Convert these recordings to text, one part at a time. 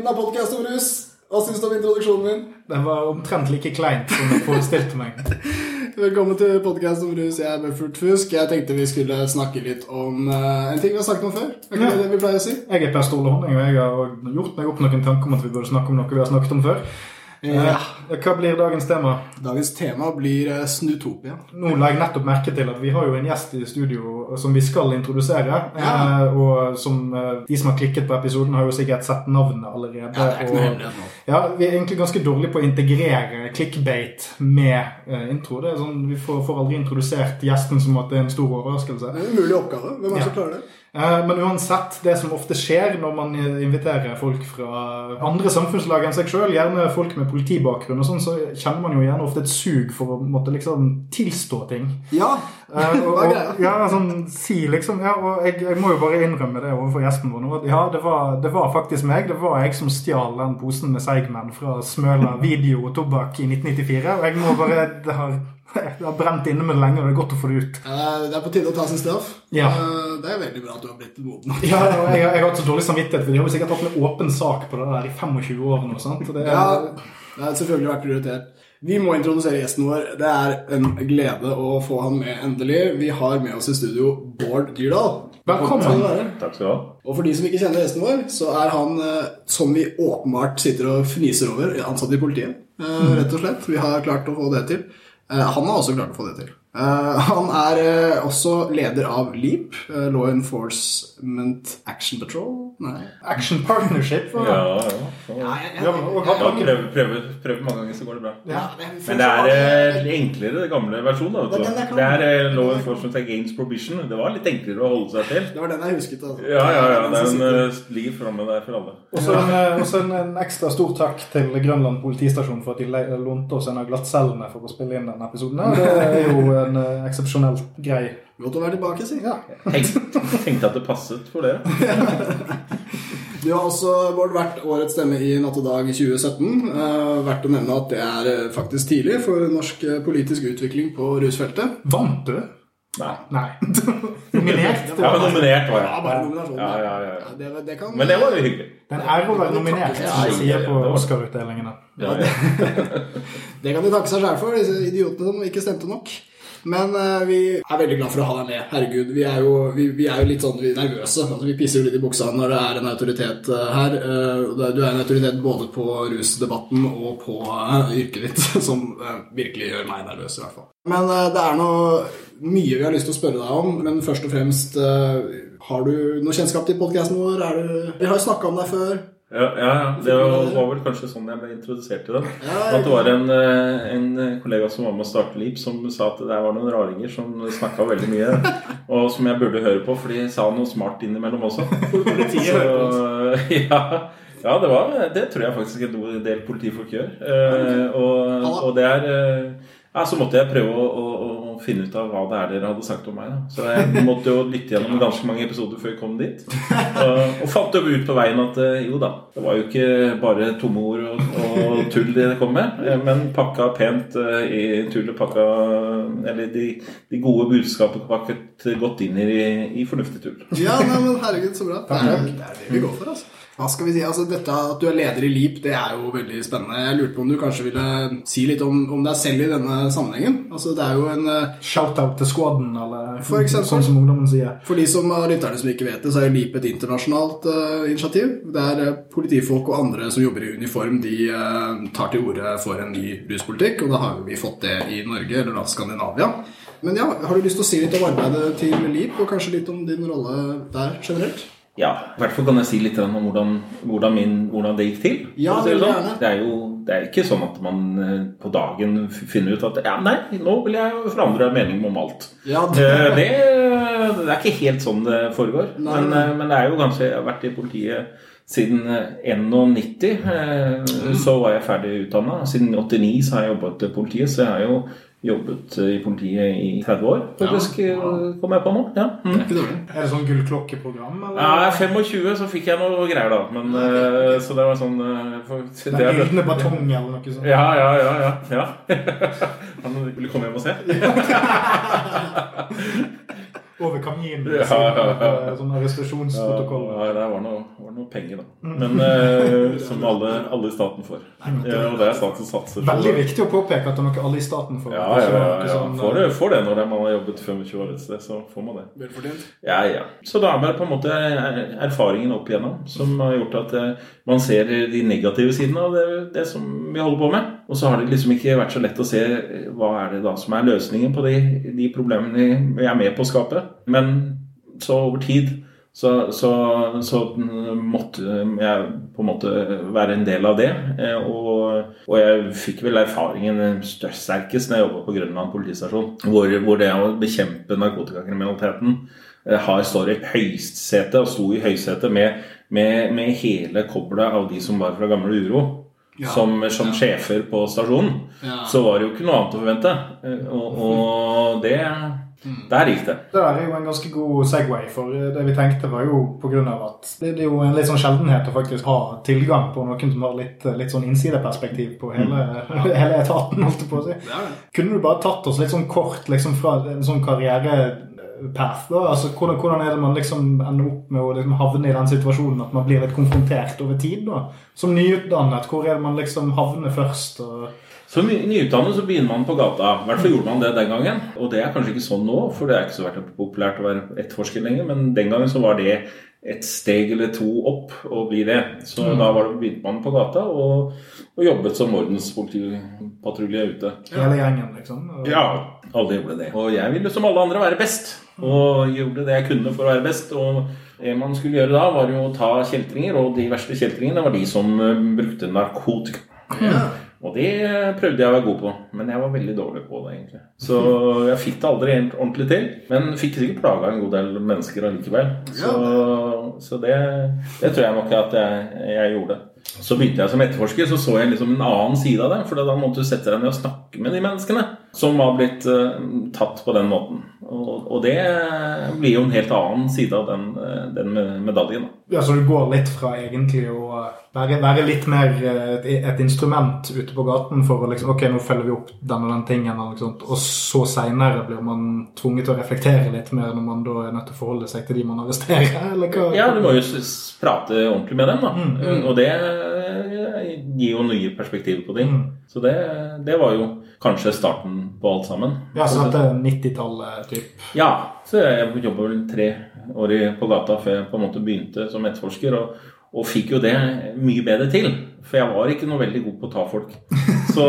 lyden av podkast om rus. Hva syns du om introduksjonen min? Den var omtrent like kleint som jeg forestilte meg. Velkommen til podkast om rus. Jeg er Buffert Fusk. Jeg tenkte vi skulle snakke litt om uh, en ting vi har snakket om før. Er ikke Ja. det vi pleier å si? Jeg er Per Ståle Honning, og jeg har gjort meg opp noen tanker om at vi burde snakke om noe vi har snakket om før. Ja. Eh, Hva blir dagens tema? Dagens tema blir uh, Snutopia. Nå la jeg nettopp merke til at vi har jo en gjest i studio som vi skal introdusere. Ja. Eh, og som eh, de som har klikket på episoden, har jo sikkert sett navnet allerede. Ja, det er ikke noe hemmelighet nå. ja, Vi er egentlig ganske dårlige på å integrere clickbait med eh, intro. Det er sånn, Vi får, får aldri introdusert gjesten som at det er en stor overraskelse. Det er en umulig oppgave. Hvem er det som klarer det? Eh, Men uansett, det som ofte skjer når man inviterer folk fra andre samfunnslag enn seg sjøl, gjerne folk med politibakgrunn, og sånn, så kjenner man jo gjerne ofte et sug for å måtte liksom tilstå ting. Ja. Eh, og, og, ja, sånn, si liksom ja, og jeg, jeg må jo bare innrømme det overfor gjesten vår nå. at Ja, det var, det var faktisk meg. Det var jeg som stjal den posen med Seigmen fra Smøla video og tobakk i 1994. Og jeg må bare Det har, det har brent inne med det lenge, og det er godt å få det ut. Eh, det er på tide å ta sin straff. Ja. Eh, det er veldig bra at du har blitt moden. Ja, jeg, jeg har hatt så dårlig samvittighet, for de har jo sikkert hatt en åpen sak på det der i 25 år nå. sant? Det er... Ja, det har selvfølgelig vært prioritert. Vi må introdusere gjesten vår. Det er en glede å få han med endelig. Vi har med oss i studio Bård Dyrdal. Velkommen. du. Takk skal du ha. Og for de som ikke kjenner gjesten vår, så er han, eh, som vi åpenbart sitter og fniser over, ansatt i politiet. eh, Rett og slett. Vi har klart å få det til. Eh, Han har også klart å få det til. Eh, Han er eh, også leder av LEAP, eh, Law Enforcement Action Patrol. Nei. Action Partnership. Ja, ja. Ja, Ja, ja prøver, mange ganger, så går det bra. Ja, Men det er enklere, den gamle versjonen. da, vet Det du. er Law Enforcement Against Prohibition. Det var litt enklere å holde seg til. Det var den jeg husket. Altså. Ja, ja, ja. Den ligger framme der for alle. Og så en, også en, en ekstra stor takk til Grønland politistasjon for at de lånte oss en av glattcellene for å spille inn denne episoden. Det er jo en uh, eksepsjonelt grei Godt å være tilbake, si. ja. Tenk, tenkte at det passet for dere. Du har også Bård, vært årets stemme i Natt og Dag 2017. Eh, verdt å nevne at det er eh, faktisk tidlig for norsk eh, politisk utvikling på rusfeltet. Vant du? Nei. Nei. Nominert? Det Jeg var var nominert, var Ja, bare nominasjonen. Ja, ja, ja, ja. Det, det kan, Men det var jo hyggelig. Den er å være nominert, sier på Oscar-utdelingene. Ja, ja. det kan de takke seg sjæl for, disse idiotene som ikke stemte nok. Men uh, vi er veldig glad for å ha deg med. Herregud, vi er jo, vi, vi er jo litt sånn vi er nervøse. Altså, vi pisser jo litt i buksa når det er en autoritet uh, her. Uh, du er en autoritet både på rusdebatten og på yrket ditt, som virkelig gjør meg nervøs, i hvert fall. Men det er noe mye vi har lyst til å spørre deg om. Men først og fremst, har du noe kjennskap til podkasten vår? Du, vi har jo snakka om deg før. Ja, ja. Det var vel kanskje sånn jeg ble introdusert til den. At det var en, eh, en kollega som var med å starte LEAP, som sa at det var noen raringer som snakka veldig mye, og som jeg burde høre på, for de sa noe smart innimellom også. Politiet hører på oss. Ja, ja det, var, det tror jeg faktisk en del politifolk gjør. Eh, og, og det er eh, ja, Så måtte jeg prøve å, å finne ut av hva det er dere hadde sagt om meg. Da. Så jeg måtte jo lytte gjennom ganske mange episoder før jeg kom dit. Og, og fant jo ut på veien at eh, jo da, det var jo ikke bare tomme ord og, og tull det kom med, eh, men pakka pent eh, i tullet, pakka Eller de, de gode budskapene pakket godt inn i, i fornuftig tull. Ja, nei, men herregud, så bra. Det er, det er det vi går for, altså. Hva skal vi si? Altså, dette At du er leder i LEAP, det er jo veldig spennende. Jeg lurte på om du kanskje ville si litt om, om deg selv i denne sammenhengen. Altså, Det er jo en eh, Shout-out til squaden, eller For eksempel. sånn som ungdommen sier. For de som av lytterne som ikke vet det, så er LEAP et internasjonalt uh, initiativ. Der uh, politifolk og andre som jobber i uniform, de uh, tar til orde for en ny ruspolitikk. Og da har vi fått det i Norge, eller da Skandinavia. Men ja, har du lyst til å si litt om arbeidet til LEAP, og kanskje litt om din rolle der generelt? Ja, i hvert fall kan jeg si litt om hvordan, hvordan, min, hvordan det gikk til. Ja, det sånn. Det er jo det er ikke sånn at man eh, på dagen finner ut at ja, nei, nå vil jeg forandre mening om alt. Ja, det... Det, det er ikke helt sånn det foregår. Nei, Men, nei. eh, men det er jo kanskje Jeg har vært i politiet siden eh, 91. eh, Så var jeg ferdig utdanna. Siden 89 så har jeg jobbet i politiet, så jeg har jo jobbet eh, i politiet i 30 år, faktisk, ja. kom jeg på nå. Ja. Mm. Er det sånn gullklokkeprogram, eller? Ja, 25 så fikk jeg noe greier, da. Men, okay. så det var sånn eh, for, det, er gylne batong eller noe sånt? Ja, ja, ja. ja, ja. Han ville komme hjem og se. over kaminen. Ja, ja, ja. Sånn arrestasjonsprotokoll. Ja, det var noe, var noe penger, da. Men eh, som alle, alle, i staten får. Ja, og det er staten som satser Veldig viktig å påpeke at det er noe alle i staten får. Ja, ja, ja, ja. Sånn, får, det, får det når man har jobbet 25 år et sted, så får man det. Velfortjent. Ja, ja. Så da er det på en måte erfaringen opp igjennom som har gjort at eh, man ser de negative sidene av det, det som vi holder på med. Og så har det liksom ikke vært så lett å se hva er det da som er løsningen på de, de problemene vi er med på å skape. Men så over tid så, så, så, måtte jeg på en måte være en del av det. Eh, og, og jeg fikk vel erfaringen sterkest når jeg jobba på Grønland politistasjon. Hvor, hvor, det å bekjempe narkotikakriminaliteten eh, har står i høysetet, og sto i høysetet med, med, med hele koblet av de som var fra Gamle Uro. Ja, som, som ja. sjefer på stasjonen. Ja. Så var det jo ikke noe annet å forvente. Eh, og, og det Mm. Der gikk det. Det er jo en ganske god Segway, for det vi tenkte var jo av at det er jo en litt sånn sjeldenhet å faktisk ha tilgang på noen som har litt, litt sånn innsideperspektiv på hele, mm. hele etaten, holdt jeg på å si. Kunne du bare tatt oss litt sånn kort liksom fra en sånn karrierepath, da? Altså, hvordan, hvordan, er det man liksom ender opp med å liksom havne i den situasjonen at man blir litt konfrontert over tid, da? Som nyutdannet, hvor er det man liksom havner først? og som nyutdannet så begynner man på gata. I hvert fall gjorde man det den gangen. Og det er kanskje ikke sånn nå, for det er ikke så populært å være etterforsker lenger. Men den gangen så var det et steg eller to opp å bli det. Så mm. da var det, begynte man på gata og, og jobbet som ordenspolitipatrulje ute. Hele gjengen, liksom? Og... Ja, alle gjorde det. Og jeg ville som alle andre være best. Og gjorde det jeg kunne for å være best. Og det man skulle gjøre da, var jo å ta kjeltringer, og de verste kjeltringene var de som eh, brukte narkotika. Ja. Og det prøvde jeg å være god på, men jeg var veldig dårlig på det. egentlig. Så jeg fikk det aldri helt ordentlig til. Men fikk sikkert plaga en god del mennesker allikevel. Så, så det, det, tror jeg nok at jeg, jeg, gjorde. Så begynte jeg som etterforsker, så så jeg liksom en annen side av det. For da måtte du sette deg ned og snakke med de menneskene som har blitt uh, tatt på den måten. Og, og, det blir jo en helt annen side av den, eh, den medaljen. Ja, Så du går litt fra egentlig å være, være litt mer et, et, instrument ute på gaten for å liksom Ok, nå følger vi opp den og den tingen, og, sånt. og så seinere blir man tvunget til å reflektere litt mer når man da er nødt til å forholde seg til de man arresterer? eller hva? Ja, du må jo prate ordentlig med dem, da. Mm, mm. Og det eh, gir jo nye perspektiver på ting. Mm. Så det, det var jo kanskje starten på alt sammen. Ja, Så det er 90-tallet, typ? Ja. Så jeg jobba vel tre år på gata før jeg på en måte begynte som etterforsker. Og, og, fikk jo det mye bedre til. For jeg var ikke noe veldig god på å ta folk. Så,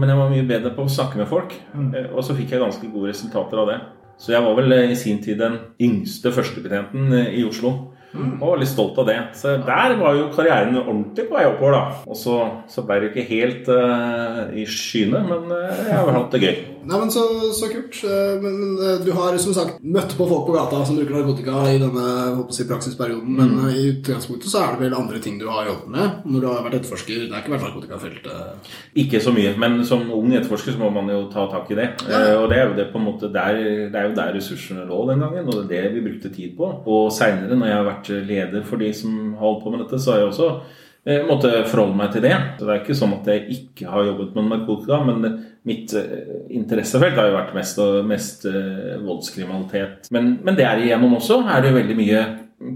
men jeg var mye bedre på å snakke med folk. Mm. Eh, og så fikk jeg ganske gode resultater av det. Så jeg var vel i sin tid den yngste førstebetjenten i Oslo. Mm. Og var litt stolt av det. Så der var jo karrieren ordentlig på vei oppover, da. Og så, så ble det ikke helt uh, i skyene, men uh, jeg har hatt det gøy. Nei, men Så, så kult. Uh, men, men du har som sagt møtt på folk på gata som bruker narkotika i denne si, praksisperioden, mm. men i utgangspunktet så er det vel andre ting du har jobbet med når du har vært etterforsker? Det er ikke vært narkotikafeltet? Ikke så mye, men som ung etterforsker så må man jo ta tak i det. Ja. og det er jo det på en måte der, det er jo der ressursene lå den gangen, og det er det vi brukte tid på. Og seinere, når jeg har vært vært leder for de som holdt på med dette, så har jeg også eh, måtte forholde meg til det. Så Det er ikke sånn at jeg ikke har jobbet med narkotika, men mitt eh, interessefelt har jo vært mest, mest eh, voldskriminalitet. Men, men der igjennom også er det veldig mye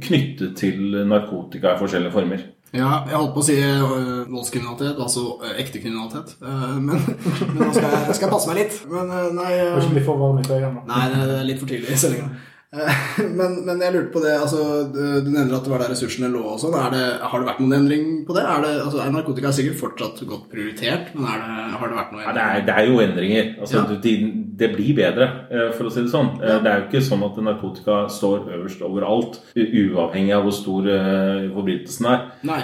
knyttet til narkotika i forskjellige former. Ja, jeg holdt på å si voldskriminalitet, altså ekte kriminalitet. Men, men, nå skal jeg, skal jeg, passe meg litt. Men nei uh, Ikke bli for varm i tøyene. Nei, det er litt for tidlig i sendinga. Eh, men, men, jeg lurte på det altså, Du nevner at det var der ressursene lå. og sånn. Har det vært noen endring på det? Er, det, altså, er narkotika sikkert fortsatt godt prioritert, men det, har det vært noen endring? Ja, det, er, det, er, jo endringer. Altså, ja. det, det, blir bedre, eh, for å si det sånn. Eh, ja. Det er jo ikke sånn at narkotika står øverst overalt, uavhengig av hvor stor forbrytelsen er, Nei,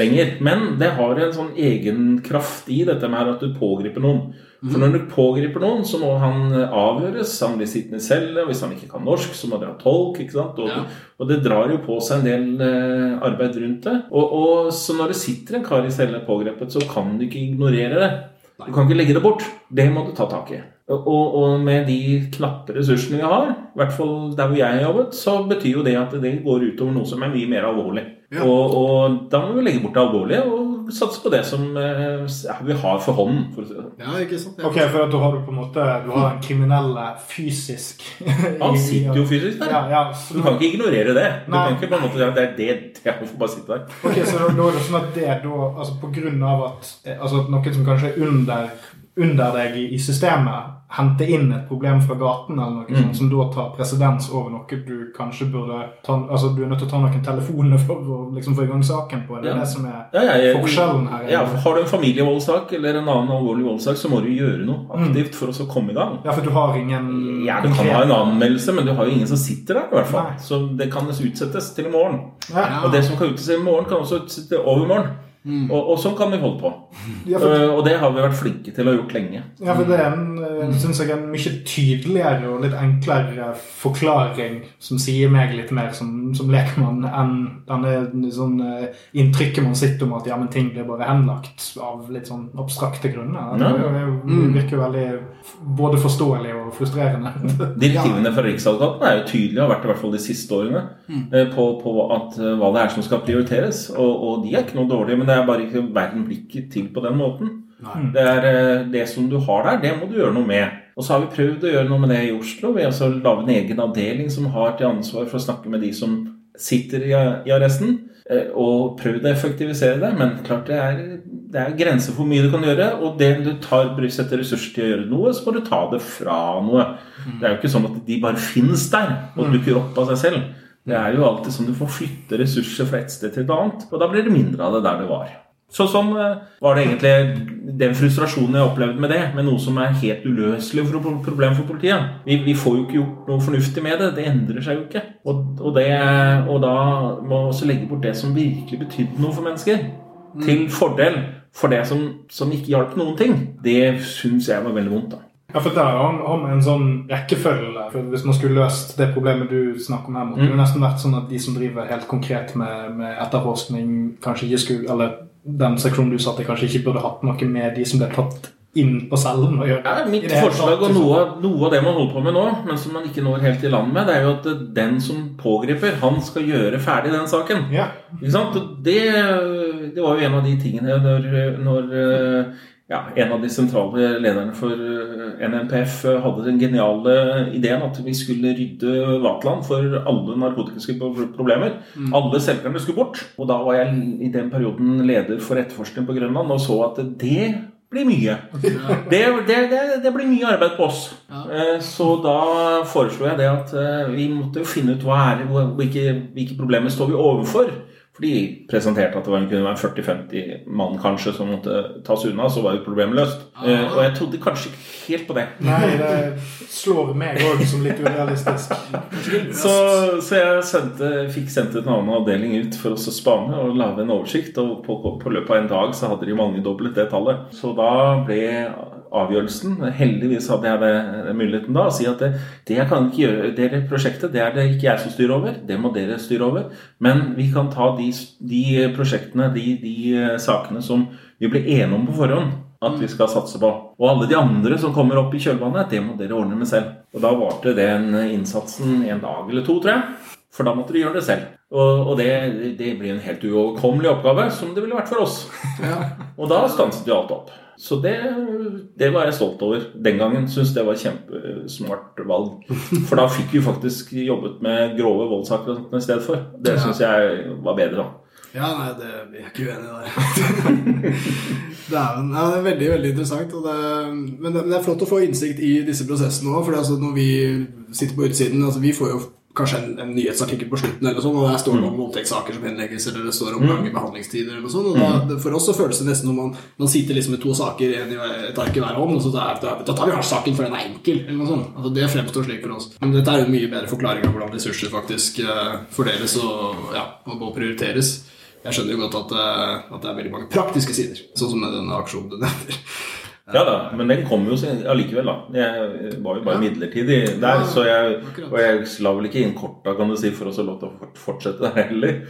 lenger. Men det har en sånn egen kraft i dette med at du pågriper noen. For når du pågriper noen, så må han avgjøres. Han blir sittende i celle. Hvis han ikke kan norsk, så må det ha tolk. ikke sant? Og, ja. og, det drar jo på seg en del eh, arbeid rundt det. Og, og, Så når det sitter en kar i celle pågrepet, så kan du ikke ignorere det. Du kan ikke legge det bort. Det må du ta tak i. Og, og, med de knappe ressursene vi har, i hvert fall der hvor jeg har jobbet, så betyr jo det at det går utover noe som er mye mer alvorlig. Ja. Og, og, da må vi legge bort det alvorlige og satse på det som eh, ja, vi har for hånden. For å si det. sånn. Ja, ikke sant? Ok, for da har du på en måte Du har den kriminelle fysisk Han sitter jo fysisk der. Ja, ja, så Du kan ikke ignorere det. Du Nei. kan ikke på en måte, ja, det er det, jeg får bare sitte der. Ok, så da, da er det sånn at det da altså På grunn av at eh, altså at noen som kanskje er under, under deg i, i systemet, henter inn et problem fra gaten, eller noe Mm. sånt, som da tar presedens over noe du kanskje burde ta Altså du er nødt til å ta noen telefoner for å liksom få i gang saken på. Det er Ja. det som er Ja, ja, forskjellen her. Ja, har du en familievoldssak eller en annen alvorlig voldssak, så må du gjøre noe aktivt for å komme i gang. Ja, for du har ingen Ja, Du kan ha en anmeldelse, men du har jo ingen som sitter der. i hvert fall. Nei. Så det kan utsettes til i morgen. Og det som kan utsettes i morgen, kan også utsettes til overmorgen. Og, og sånn kan vi holde på. Ja, for, uh, Og det har vi vært flinke til å ha gjort lenge. ja, for det er en, eh, synes jeg, en mye tydeligere og litt enklere forklaring som sier meg litt mer som, som lekmann enn denne sånn eh, inntrykket man sitter om at ja, men ting blir bare henlagt av litt sånn abstrakte grunner. Det, det, er det er virker jo veldig både forståelig og frustrerende. Direktivene fra Riksadvokaten er jo tydelige, har vært i hvert fall de siste årene, eh, på, på at, hva det er som skal prioriteres. Og, og de er ikke noe dårlige, men det er bare ikke verden blikket til på den måten. Det er eh, det som du har der, det må du gjøre noe med. Og så har vi prøvd å gjøre noe med det i Oslo Vi har altså laget en egen avdeling som har til ansvar for å snakke med de som sitter i, i arresten. eh, Og prøvd å effektivisere det, men klart det er, det er grenser for hvor mye du kan gjøre. Og det du tar, setter ressurser til å gjøre noe, så må du ta det fra noe. Det er jo ikke sånn at de bare finnes der og dukker opp av seg selv. Det er jo alltid sånn du får flytte ressurser fra et sted til et annet, og da blir det mindre av det der det var. Så sånn eh, var det egentlig den frustrasjonen jeg opplevde med det, med noe som er helt uløselig for pro- problem for politiet. Vi, vi får jo ikke gjort noe fornuftig med det. Det endrer seg jo ikke. Og, og, det, og da må vi også legge bort det som virkelig betydde noe for mennesker, til fordel for det som, som ikke hjalp noen ting. Det syns jeg var veldig vondt. da. Ja, for der har han en sånn rekkefølge. For Hvis man skulle løst det problemet du snakker om her, måtte det jo nesten vært sånn at de som driver helt konkret med, med etterforskning, kanskje ikke skulle Eller den seksjonen du satt i, kanskje ikke burde hatt noe med de som ble tatt inn på cellen å gjøre. Ja, mitt det forslag og liksom. noe, noe av det man holder på med nå, men som man ikke når helt i land med, det er jo at den som pågriper, han skal gjøre ferdig den saken. Ja. Ikke sant? Det, det var jo en av de tingene når, når ja, en av de sentrale lederne for NNPF hadde den geniale ideen at vi skulle rydde Vatland for alle narkotiske problemer. problemer. Alle selgerne skulle bort. Og da var jeg i den perioden leder for etterforskning på Grønland og så at det blir mye. Det, det, det, det blir mye arbeid på oss. Ja. Så da foreslo jeg det at eh, vi måtte finne ut hva er hvilke, hvilke problemer står vi overfor. For de presenterte at det var, kunne være 40-50 mann kanskje som måtte tas unna, så var jo problemet løst. Eh, Og jeg trodde kanskje ikke helt på det. Nei, det slår meg òg som litt urealistisk. Så, så jeg sendte, fikk sendt en annen avdeling ut for oss å spane og lage en oversikt. Og på, på løpet av en dag så hadde de mangedoblet det tallet. Så da ble avgjørelsen Heldigvis hadde jeg det, muligheten da å si at det, det jeg kan ikke gjøre det prosjektet, det er det ikke jeg som styrer over. Det må dere styre over. Men vi kan ta de, de prosjektene, de, de sakene som vi ble enige om på forhånd at vi skal satse på. Og alle de andre som kommer opp i kjølvannet, det må dere ordne med selv. Og da varte den innsatsen en dag eller to, tror jeg. For da måtte de gjøre det selv. Og, og det, det blir en helt uoverkommelig oppgave, som det ville vært for oss. Og da stanset jo alt opp. Så det, det var jeg stolt over. Den gangen Syns det var et kjempesmart valg. For da fikk vi faktisk jobbet med grove voldssaker i stedet for. Det syns jeg var bedre. da. Ja, nei, det, vi er ikke uenige der. det, er, ja, det er veldig veldig interessant. Og det, men det, men det er flott å få innsikt i disse prosessene òg. For altså, når vi sitter på utsiden altså, Vi får jo kanskje en, en nyhetsartikkel på slutten, eller sånn, og der står det om voldtektssaker som henlegges, eller det står om lange behandlingstider. eller noe sånt, og da, For oss så føles det nesten som man, man sitter liksom med to saker, en i et ark i hver hånd, og så da, da, da tar vi saken for den er enkel. eller noe sånt. Altså, Det fremstår slik for oss. Men dette er jo en mye bedre forklaring av hvordan ressurser faktisk eh, fordeles og, ja, og må prioriteres. Jeg skjønner jo godt at, eh, at det er veldig mange praktiske sider, sånn som med denne aksjonen du nevner. Ja da, men den kom jo allikevel, da. Jeg var jo bare midlertidig der, så jeg, og jeg la vel ikke inn korta, kan du si, for å få lov til å fortsette der heller.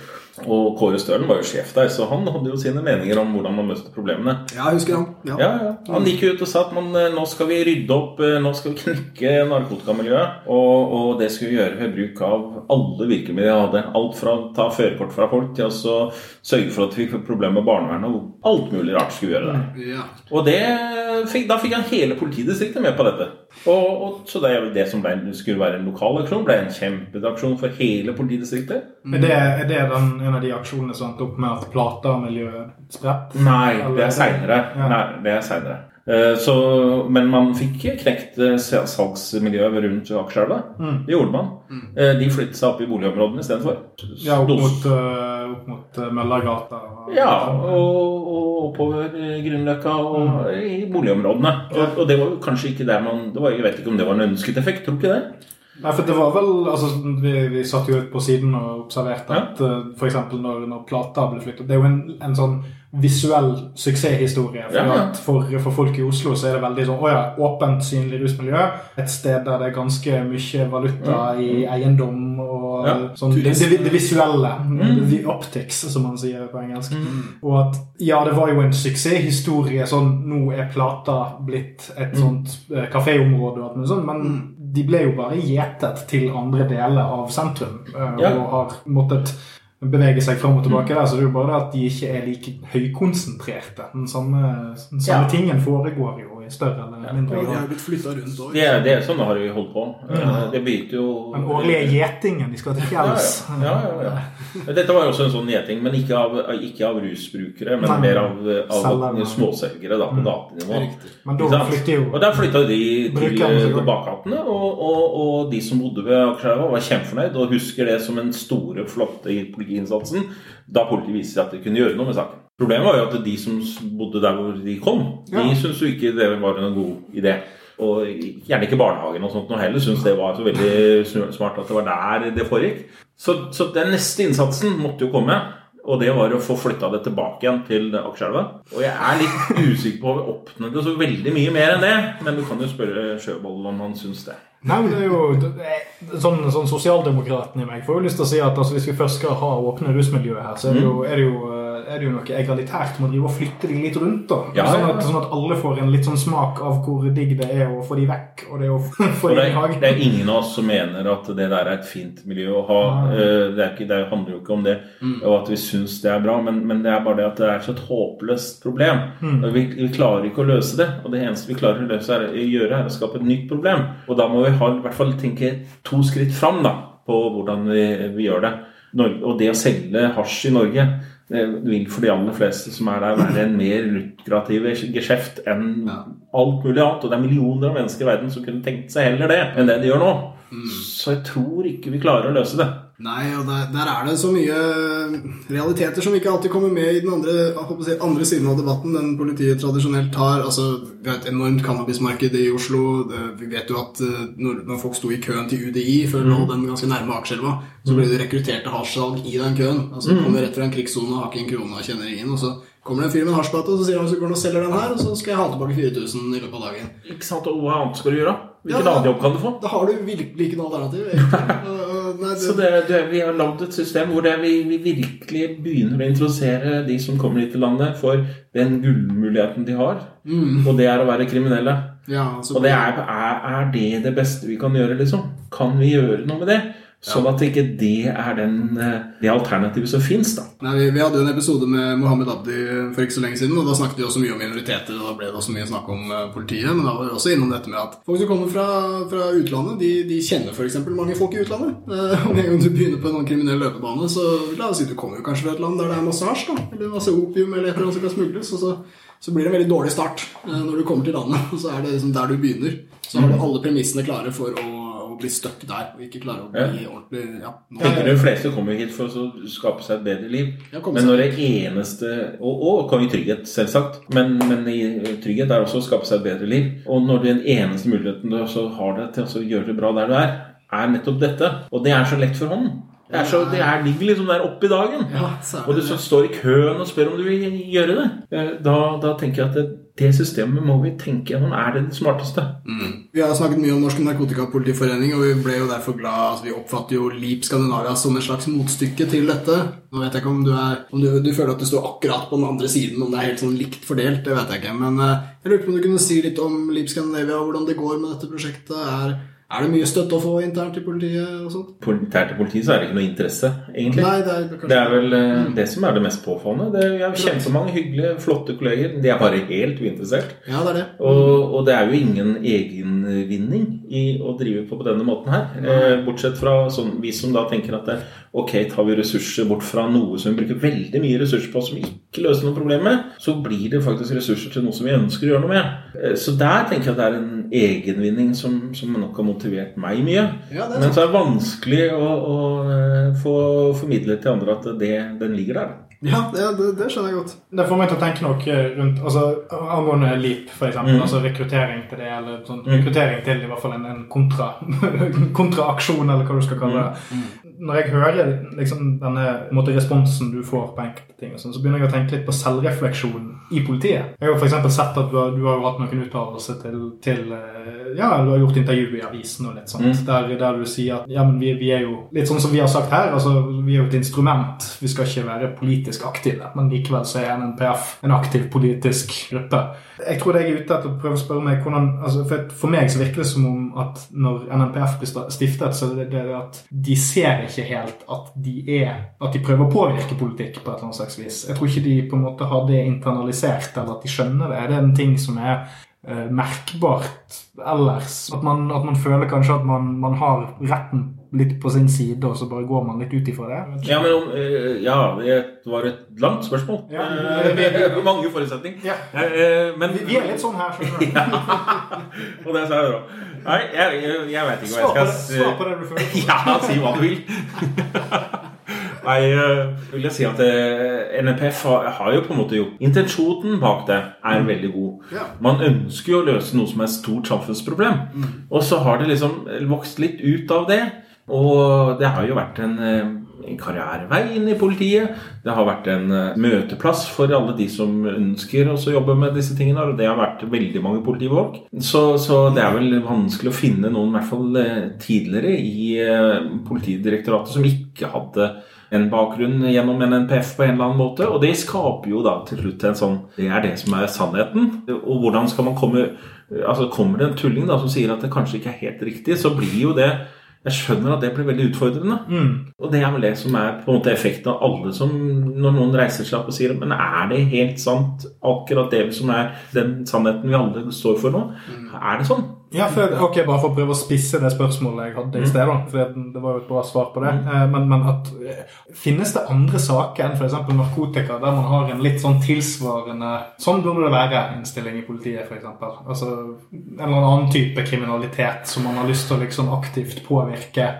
Og Kåre Stølen var jo sjef der, så han hadde jo sine meninger om hvordan man løste problemene. Ja, jeg husker han. Ja. Ja, ja. Han gikk ut og sa at man, nå skal vi rydde opp, nå skal vi knekke narkotikamiljøet. Og, og det skulle vi gjøre ved bruk av alle virkemidler jeg hadde. Alt fra å ta førerkort fra folk til å sørge for at vi fikk problemer med barnevernet. Og alt mulig rart skulle vi gjøre der. Ja. Og det, da fikk han hele politidistriktet med på dette. Og, og, så det, det som ble, skulle være en lokal aksjon, ble en kjempeaksjon for hele politidistriktet. Mm. Er, det, er det den, en av de aksjonene som endte opp med at Plata-miljøet spredt? Nei, det er seinere. Ja. Det er senere. Eh, så, men man fikk knekt eh, salgsmiljøet rundt Akerselva. Mm. Det gjorde man. Mm. Eh, de flyttet seg opp i boligområdene istedenfor. Ja, opp mot, uh, opp mot Møllergata? Ja, og, og oppover Grünerløkka og mm. i boligområdene. Og, og, det var kanskje ikke der man var, Jeg vet ikke om det var en ønsket effekt, tror ikke det? Nei, for det var vel, altså Vi, vi satt jo ut på siden og observerte at ja. f.eks. Når, når plata ble flyttet Det er jo en, en sånn visuell suksesshistorie. For, ja, ja. for, for, folk i Oslo så er det veldig sånn å ja, åpent, synlig rusmiljø. Et sted der det er ganske mye valuta mm. i eiendom og ja. sånn det, det, det, visuelle. Mm. The optics, som man sier på engelsk. Mm. Og at ja, det var jo en suksesshistorie. Sånn nå er Plata blitt et mm. sånt eh, kaféområde, sånt, men mm. de ble jo bare gjetet til andre deler av sentrum eh, og har måttet beveger seg fram og tilbake der, så det er jo bare det at de ikke er like høykonsentrerte. Den samme, den samme ja. tingen foregår jo i større eller mindre grad. Ja, de har blitt flytta rundt òg. Det, det, er sånn har vi holdt på. Ja. Det begynte jo Den årlige gjetingen. De skal til fjells. Ja, ja, ja, Dette var jo også en sånn gjeting, men ikke av, ikke av rusbrukere, men Nei. mer av, av småselgere da, på mm. gatenivå. Men da flytter jo Og der flytta de til, til bakgatene, og, og, og, de som bodde ved Akerselva, var kjempefornøyd og husker det som en store, flotte politiinnsatsen da politiet viste at de kunne gjøre noe med saken. Problemet var jo at de som bodde der hvor de kom, ja. de syntes jo ikke det var en god idé. Og gjerne ikke barnehagen og sånt noe heller syntes det var så veldig smart at det var der det foregikk. Så, så den neste innsatsen måtte jo komme. Og det var å få flytta det tilbake igjen til Akerselva. Og jeg er litt usikker på om vi oppnådde så veldig mye mer enn det. Men du kan jo spørre Sjøvold om han syns det. Nei, men det er jo sånn, sånn Sosialdemokraten i meg får jo lyst til å si at altså, hvis vi først skal ha åpne rusmiljøer her, så er det jo, er det jo er det jo noe egalitært med å drive og flytte de litt rundt. da. Ja, sånn, at, sånn, at, alle får en litt sånn smak av hvor digg det er å få de vekk. og Det, å få de i hagen. Det er ingen av oss som mener at det der er et fint miljø å ha. Ja. Eh, det, ikke, det, handler jo ikke om det, mm. og at vi syns det er bra, men, men, det er bare det at det er så et håpløst problem. Mm. Vi, vi, klarer ikke å løse det, og det eneste vi klarer å løse er, gjøre, er å skape et nytt problem. Og da må vi ha, i hvert fall tenke to skritt fram da, på hvordan vi, vi gjør det. Og det å selge hasj i Norge det vil for de aller fleste som er der, være en mer lukrativ geskjeft enn alt mulig annet. Og det er millioner av mennesker i verden som kunne tenkt seg heller det enn det de gjør nå. Mm. Så jeg tror ikke vi klarer å løse det. Nei, og der, der, er det så mye realiteter som ikke alltid kommer med i den andre, si, andre siden av debatten. enn politiet tradisjonelt har. altså Vi har et enormt cannabismarked i Oslo. Vi vet jo at eh, når, når folk sto i køen til UDI før mm. den ganske nærme Akerselva, så ble det rekruttert til hasjsalg i den køen. altså mm. Kommer rett fra en krigssone, har ikke en krone og kjenner ingen. og så kommer det en fyr med en hasjplate og så sier han så går han og selger den her, og så skal jeg ha tilbake 4000 i løpet av dagen. Ikke sant, og Hva annet skal du gjøre? Hvilken ja, annen jobb kan du få? Da har du virkelig ikke noe alternativ. Så det, det, vi har lagd et system hvor vi, vi, virkelig begynner å introdusere de som kommer hit til landet, for den gullmuligheten de har. Mm. Og det er å være kriminelle. Ja, og det er, er, er, det det beste vi kan gjøre, liksom? Kan vi gjøre noe med det? Sånn at ikke det er den, eh, det alternativet som fins, da. Nei, vi, vi, hadde jo en episode med Mohammed Abdi for ikke så lenge siden, og da snakket vi også mye om minoriteter, og da ble det også mye snakk om uh, politiet. Men da var vi også innom dette med at folk som kommer fra, fra utlandet, de, de kjenner f.eks. mange folk i utlandet. Og om en gang du begynner på en sånn kriminell løpebane, så la oss si du kommer jo kanskje fra et land der det er masse da, eller masse opium eller et eller annet som kan smugles, og så, så blir det en veldig dårlig start når du kommer til landet. Og så er det liksom der du begynner. Så har du alle premissene klare for å bli stuck der og ikke klare å bli ja. ordentlig ja, Tenker De fleste kommer hit for å skape seg et bedre liv. Men når det eneste Og, og kan gi trygghet, selvsagt. Men, men trygghet er også å skape seg et bedre liv. Og når den eneste muligheten du har det til å gjøre det bra der du er, er nettopp dette. Og det er så lett for hånden. Det, er så, det er, ligger liksom der oppe i dagen. Ja, og du står i køen og spør om du vil gjøre det. Eh, da, da tenker jeg at det, det systemet må vi tenke gjennom. Er det det smarteste? Mm. Vi har snakket mye om Norsk Narkotikapolitiforening, og vi ble jo derfor glad altså Vi oppfatter jo LIP Skandinavia som et slags motstykke til dette. Nå vet jeg ikke om du, er, om du, du føler at du står akkurat på den andre siden, om det er helt sånn likt fordelt, det vet jeg ikke. Men uh, jeg lurte på om du kunne si litt om LIP Skandinavia, hvordan det går med dette prosjektet. Er er det mye støtte å få internt i politiet? og sånt? Internt i politiet så er det ikke noe interesse, egentlig. Nei, det, er det er vel eh, mm. det som er det mest påfallende. Det er, vi har kjempemange hyggelige, flotte kolleger. De er bare helt uinteressert. Ja, det er det. Og, og det er jo ingen egenvinning i å drive på på denne måten her. Eh, bortsett fra sånn, vi som da tenker at det, ok, tar vi ressurser bort fra noe som vi bruker veldig mye ressurser på, som ikke løser noe problem med, så blir det faktisk ressurser til noe som vi ønsker å gjøre noe med. Eh, så der tenker jeg at det er en egenvinning som, som nok har motivert meg mye. Ja, Men så er det vanskelig å, å eh, få formidlet til andre at det, den ligger der. Ja, det, det, skjønner jeg godt. Det får meg til å tenke noe rundt altså, angående LEAP, f.eks. Mm. Altså rekruttering til det, eller sånn, mm. rekruttering til i hvert fall en, en kontra, kontraaksjon, eller hva du skal kalle det. Mm. Når jeg hører liksom, denne måte, responsen du får på enkelte ting, sånn, så begynner jeg å tenke litt på selvrefleksjon i politiet. Jeg har f.eks. sett at du har, du har hatt noen uttalelser til, til, eh, Ja, du har gjort intervju i avisen og litt sånt, mm. der, der, du sier at ja, men vi, vi, er jo litt sånn som vi har sagt her, altså vi er jo et instrument. Vi skal ikke være politisk aktive, men likevel så er NNPF en aktiv politisk gruppe. Jeg tror det jeg er ute etter å prøve å spørre meg hvordan altså for, for, meg så virker det som om at når NNPF blir stiftet, så er det, det at de ser ikke helt at de er At de prøver å påvirke politikk på et eller annet slags vis. Jeg tror ikke de på en måte har det internalisert, eller at de skjønner det. Det er en ting som er uh, merkbart ellers. At man, at man, føler kanskje at man, man har retten litt på sin side, og så bare går man litt ut ifra det? Ja, men om, eh, ja, det var et langt spørsmål. Ja, med mange forutsetninger. Ja. Eh, men, vi, vi, er litt sånn her, skjønner du. ja. Og det sa jeg òg. Nei, jeg, jeg, jeg vet ikke hva jeg skal. Svar på det du føler. Ja, si hva du vil. Nei, eh, vil jeg si at NPF har jo på en måte gjort Intensjonen bak det er mm. veldig god. Man ønsker jo å løse noe som er et stort samfunnsproblem. Mm. Og så har det liksom vokst litt ut av det. Og det har jo vært en, eh, karrierevei inn i politiet. Det har vært en eh, møteplass for alle de som ønsker å jobbe med disse tingene. Og det har vært veldig mange politifolk. Så, så det er vel vanskelig å finne noen, i hvert fall eh, tidligere, i Politidirektoratet som ikke hadde en bakgrunn gjennom en NPF på en eller annen måte. Og det skaper jo da til slutt en sånn Det er det som er sannheten. Og hvordan skal man komme Altså Kommer det en tulling da som sier at det kanskje ikke er helt riktig, så blir jo det jeg skjønner at det blir veldig utfordrende. Mm. Og det er vel det som er på en måte effekten av alle som Når noen reiser seg opp og sier Men er det helt sant, akkurat det som er den sannheten vi alle står for nå? Mm. Er det sånn? Ja, for, ok, Bare for å prøve å spisse det spørsmålet jeg hadde i mm. sted. For det var jo et bra svar på det. Mm. Eh, men, men at, eh, finnes det andre saker enn f.eks. narkotika der man har en litt sånn tilsvarende Sånn burde det være innstilling i politiet, f.eks. Altså en eller annen type kriminalitet som man har lyst til å liksom aktivt påvirke.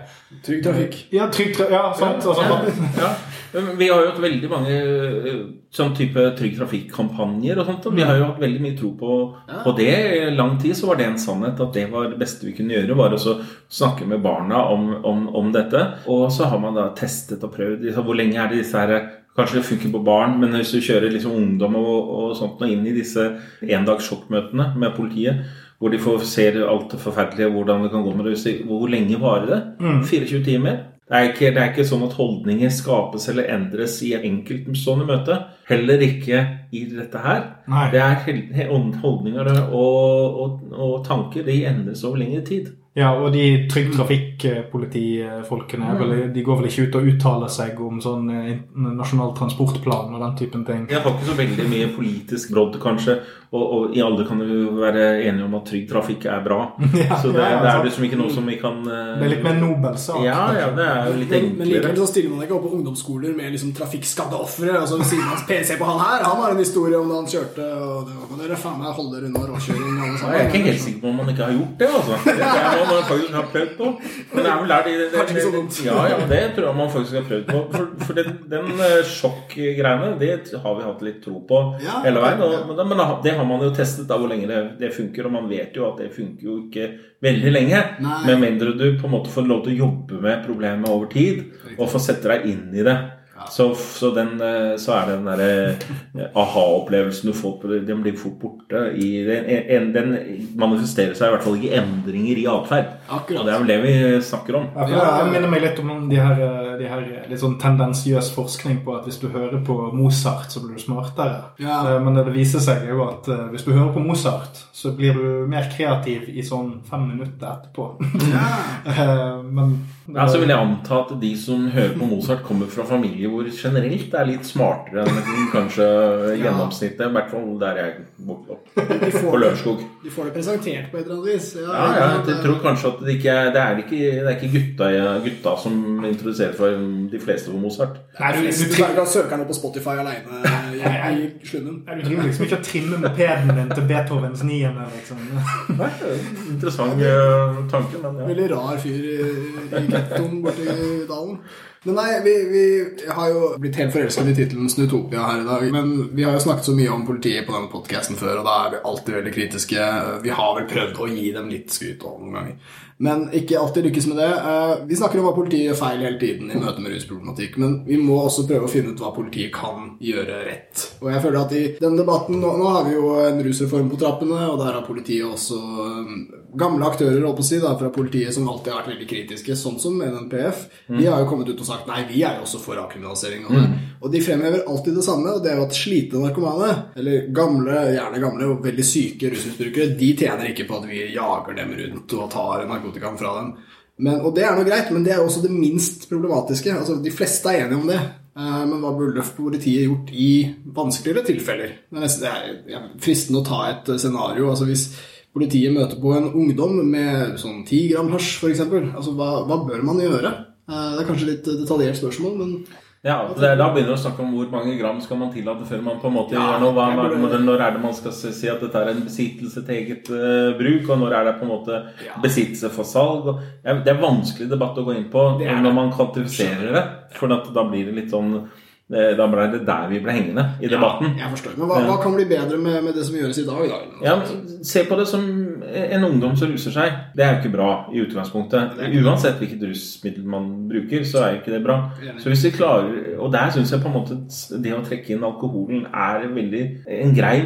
Trygg trafikk. Ja, trygg trafikk. ja, sant. Altså, ja, ja. Vi har jo hatt veldig mange eh, sånn type Trygg Trafikk-kampanjer og sånt. Og vi har jo hatt veldig mye tro på, på det. I lang tid så var det en sannhet at det var det beste vi kunne gjøre. Var å snakke med barna om, om, om, dette. Og så har man da testet og prøvd. Liksom, hvor lenge er det disse her Kanskje det funker på barn, men hvis du kjører liksom ungdom og, og sånt og inn i disse endags sjokkmøtene med politiet hvor de får ser alt det forferdelige, hvordan det kan gå med det. Hvor lenge varer det? Mm. 24 timer? Det er, ikke, det er, ikke, sånn at holdninger skapes eller endres i enkeltstående møte. Heller ikke i dette her. Nei. Det er holdninger og, og, og tanker. De endres over lengre tid. Ja, og de Trygg Trafikk-politifolkene mm. de går vel ikke ut og uttaler seg om sånn eh, nasjonal transportplan og den typen ting? Jeg har ikke så veldig mye politisk brodd, kanskje. Og, og i alle kan vi være enige om at trygg trafikk er bra. Ja, så det, ja, det er liksom ikke noe som vi kan uh... Det er litt mer nobel sak. Ja, ja, det er jo litt enklere. Men, likevel så stiller man ikke opp på ungdomsskoler med liksom trafikkskadde ofre. Altså, siden hans PC på han her, han har en historie om da han kjørte og det var, dere faen meg holde unna råkjøring. Jeg er ikke helt sikker på om han ikke har gjort det, altså. Det er man faktisk har prøvd på. Men det er vel der de, det, det, det, ja, ja, det tror jeg man faktisk har prøvd på. For, for den, den eh, sjokkgreiene, det har vi hatt litt tro på hele veien. Og, men det har man jo testet da hvor lenge det, det, funker, og man vet jo at det funker jo ikke veldig lenge. Med mindre du på en måte får lov til å jobbe med problemet over tid, og får sette deg inn i det. Så, så, den, eh, så, er det den derre aha-opplevelsen du får den blir fort borte. I, den, den, manifesterer seg i hvert fall ikke endringer i atferd. Og det er vel det vi snakker om. Ja, jeg minner meg litt om de her, de her, litt sånn tendensiøs forskning på at hvis du hører på Mozart, så blir du smartere. Ja. Men det viser seg jo at hvis du hører på Mozart, så blir du mer kreativ i sånn fem minutter etterpå. Ja. men ja, så vil jeg anta at de som hører på Mozart, kommer fra familier hvor generelt er litt smartere enn kanskje gjennomsnittet. I hvert fall der jeg vokste opp. På Lørenskog. De får det presentert på et eller annet vis. Ja, ja, ja jeg tror kanskje at det ikke er Det er ikke, det er ikke gutta, gutta, som introduserer for de fleste for Mozart. Nei, du, du, du, du søker noe på Spotify aleine i, i slunden. Du driver liksom ikke å trimme mopeden din til Beethovens niende, liksom. Nei, interessant uh, tanke, men ja. Veldig rar fyr i, i 东北的 져. Men nei, vi, vi, har jo blitt helt forelsket i tittelen 'Snutopia' her i dag. Men vi har jo snakket så mye om politiet på denne podkasten før, og da er vi alltid veldig kritiske. Vi har vel prøvd å gi dem litt skryt noen ganger. Men ikke alltid lykkes med det. Eh, vi snakker om hva politiet gjør feil hele tiden i møte med rusproblematikk, men vi må også prøve å finne ut hva politiet kan gjøre rett. Og jeg føler at i denne debatten Nå, nå har vi jo en rusreform på trappene, og der har politiet også um, gamle aktører på si, da, fra politiet som alltid har vært veldig kritiske, sånn som NNPF. Mm. De har jo kommet ut og sagt nei, vi er jo også for avkriminalisering. Mm. Og de fremhever alltid det samme, og det er jo at slitne narkomane, eller gamle, gjerne gamle og veldig syke rusmisbrukere, de tjener ikke på at vi jager dem rundt og tar narkotika narkotikaen fra dem. Men, og det er nå greit, men det er også det minst problematiske. Altså, De fleste er enige om det. Eh, men hva burde politiet gjort i vanskeligere tilfeller? Det er, nesten, det er fristende å ta et scenario. altså Hvis politiet møter på en ungdom med sånn 10 gram hasj, f.eks., altså, hva, hva bør man gjøre? Eh, det er kanskje litt detaljert spørsmål, men ja, er, Da begynner vi å snakke om hvor mange gram skal man tillate før man på en måte ja, gjør noe. Hva, når, når er det man skal si at dette er en besittelse til eget uh, bruk, og når er det på en måte ja. besittelse for salg? Og, ja, det er vanskelig debatt å gå inn på når man kvantifiserer det. For da blir det litt sånn da ble det der vi ble hengende i debatten. Ja, jeg forstår. Men hva, hva kan bli bedre med, med, det som gjøres i dag? Da? Ja, se på det som en ungdom som ruser seg. Det er jo ikke bra i utgangspunktet. Uansett hvilket rusmiddel man bruker, så er jo ikke det bra. Så hvis vi klarer, Og der syns jeg på en måte det å trekke inn alkoholen er veldig en grei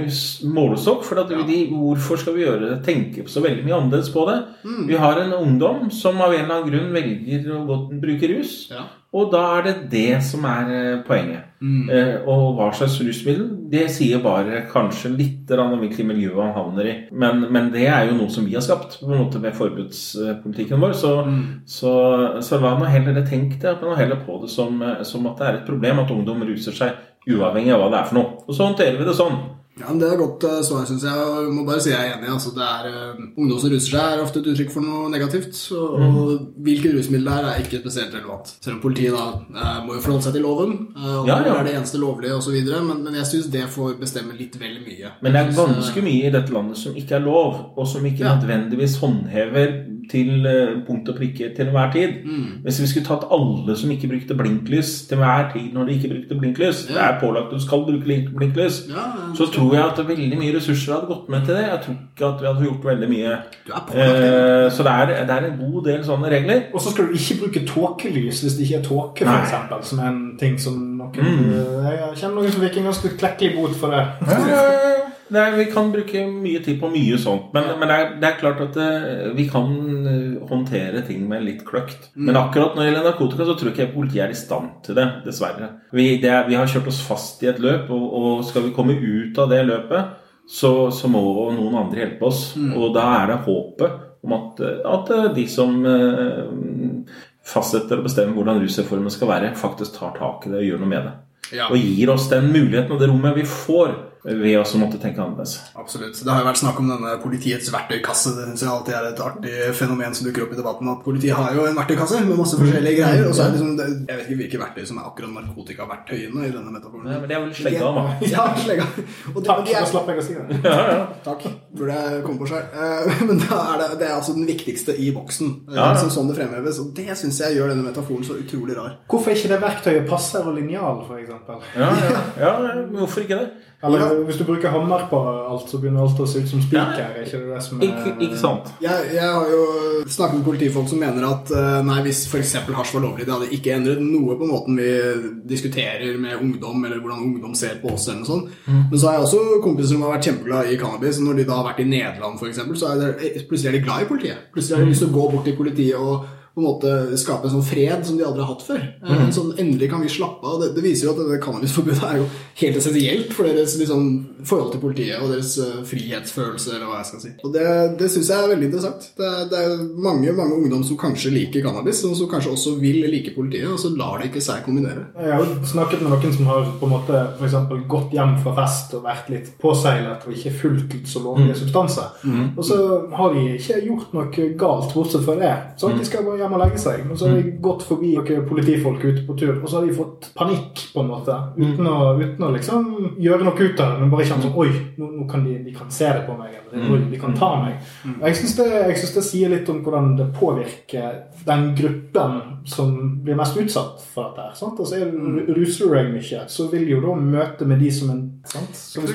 målestokk. For at de, hvorfor skal vi gjøre det, tenke så veldig mye annerledes på det? Mm. Vi har en ungdom som av en eller annen grunn velger å bruke rus. Og da er det det som er eh, poenget. Mm. Eh, og hva slags rusmiddel, det sier bare kanskje litt om hvilket miljø han havner i. Men, men, det er jo noe som vi har skapt på en måte med forbudspolitikken vår. Så, mm. så, så la nå heller det tenk deg heller på det som, eh, som at det er et problem at ungdom ruser seg uavhengig av hva det er for noe. Og så håndterer vi det sånn. Ja, men Det er godt uh, svar, syns jeg. Og jeg må bare si jeg er enig. Altså, det er, uh, ungdom som ruser seg, er ofte et uttrykk for noe negativt. Og, mm. og hvilket rusmiddel det er, er ikke spesielt relevant. Selv om politiet da uh, må jo forholde seg til loven. og ja, ja. er det eneste lovlige osv. Men, men jeg syns det får bestemme litt vel mye. Men det er ganske mye i dette landet som ikke er lov, og som ikke ja. nødvendigvis håndhever til punkt og prikke til enhver tid. Mm. Hvis vi skulle tatt alle som ikke brukte blinklys til hver tid når de ikke brukte blinklys Det er pålagt du skal bruke blinklys. så tror tror jeg at veldig mye ressurser hadde gått med til det. Jeg tror ikke at vi hadde gjort veldig mye. Eh, så det er, det er, en god del sånne regler. Og så skal du ikke bruke tåkelys hvis det ikke er tåke, f.eks. Som er en ting som noen mm. Jeg kjenner noen som fikk en ganske klekkelig bot for det. Ja, Nei, vi kan bruke mye tid på mye sånt. Men, men det, er, det, er, klart at uh, vi kan uh, håndtere ting med litt kløkt. Mm. Men akkurat når det gjelder narkotika, så tror jeg ikke politiet er i stand til det. Dessverre. Vi, det vi har kjørt oss fast i et løp, og, og skal vi komme ut av det løpet, så, så må noen andre hjelpe oss. Mm. Og da er det håpet om at, at de som fastsetter og bestemmer hvordan rusreformen skal være, faktisk tar tak i det og gjør noe med det. Ja. Og gir oss den muligheten og det rommet vi får vi også måtte tenke annerledes. Absolutt. Det har jo vært snakk om denne politiets verktøykasse. Det synes jeg alltid er et artig fenomen som dukker opp i debatten. At politiet har jo en verktøykasse med masse forskjellige greier. Og så er det liksom, Jeg vet ikke hvilke verktøy som er akkurat narkotikaverktøyene i denne metaforen. Nei, men det er vel slegga, da. Ja, slegga. Og Takk, da slapp jeg å si det. Ja, ja. Takk. Burde jeg komme på selv. Eh, men da er det, det er altså den viktigste i boksen. Eh, ja, ja. Som sånn det fremheves. Og det syns jeg gjør denne metaforen så utrolig rar. Hvorfor ikke det verktøyet passer og linjal, f.eks.? Ja, ja. ja, hvorfor ikke det? Eller Ja. hvis du bruker hammer på alt, så begynner alt å se ut som spiker. Ja. Ikke det det som er Ikke, ikke sant? Jeg, jeg har jo snakket med politifolk som mener at eh, nei, hvis f.eks. hasj var lovlig, det hadde ikke endret noe på måten vi diskuterer med ungdom, eller hvordan ungdom ser på oss. eller noe sånt. Men så har jeg også kompiser som har vært kjempeglad i cannabis. og Når de da har vært i Nederland, eksempel, så er de, plutselig er de glad i politiet. Plutselig har de lyst til å gå bort til politiet og på en måte skape en sånn fred som de aldri har hatt før. Mm. Sånn, Endelig kan vi slappe av. Det, det viser jo at dette cannabisforbudet er jo helt essensielt for deres liksom, forhold til politiet og deres uh, frihetsfølelse, eller hva jeg skal si. Og Det, det syns jeg er veldig interessant. Det, det er mange mange ungdom som kanskje liker cannabis, og som kanskje også vil like politiet, og så lar det ikke seg kombinere. Jeg har jo snakket med noen som har på en måte for eksempel, gått hjem fra fest og vært litt påseilet og ikke fulgt så lovlige substanser. Og så har de ikke gjort noe galt, bortsett fra det. Så de skal bare hjem og legge seg. Og så har de gått forbi noen politifolk ute på tur, og så har de fått panikk, på en måte. Uten å, uten å liksom gjøre noe ut av det, men bare kjenne sånn Oi, nå, nå kan de, de kan se det på meg. Oi, de kan ta meg. Og jeg syns det, det sier litt om hvordan det påvirker den gruppen som blir mest utsatt for dette. her, sant? Altså, er- Ruser du deg mye, så vil jo da møte med de som en sant? Så hvis,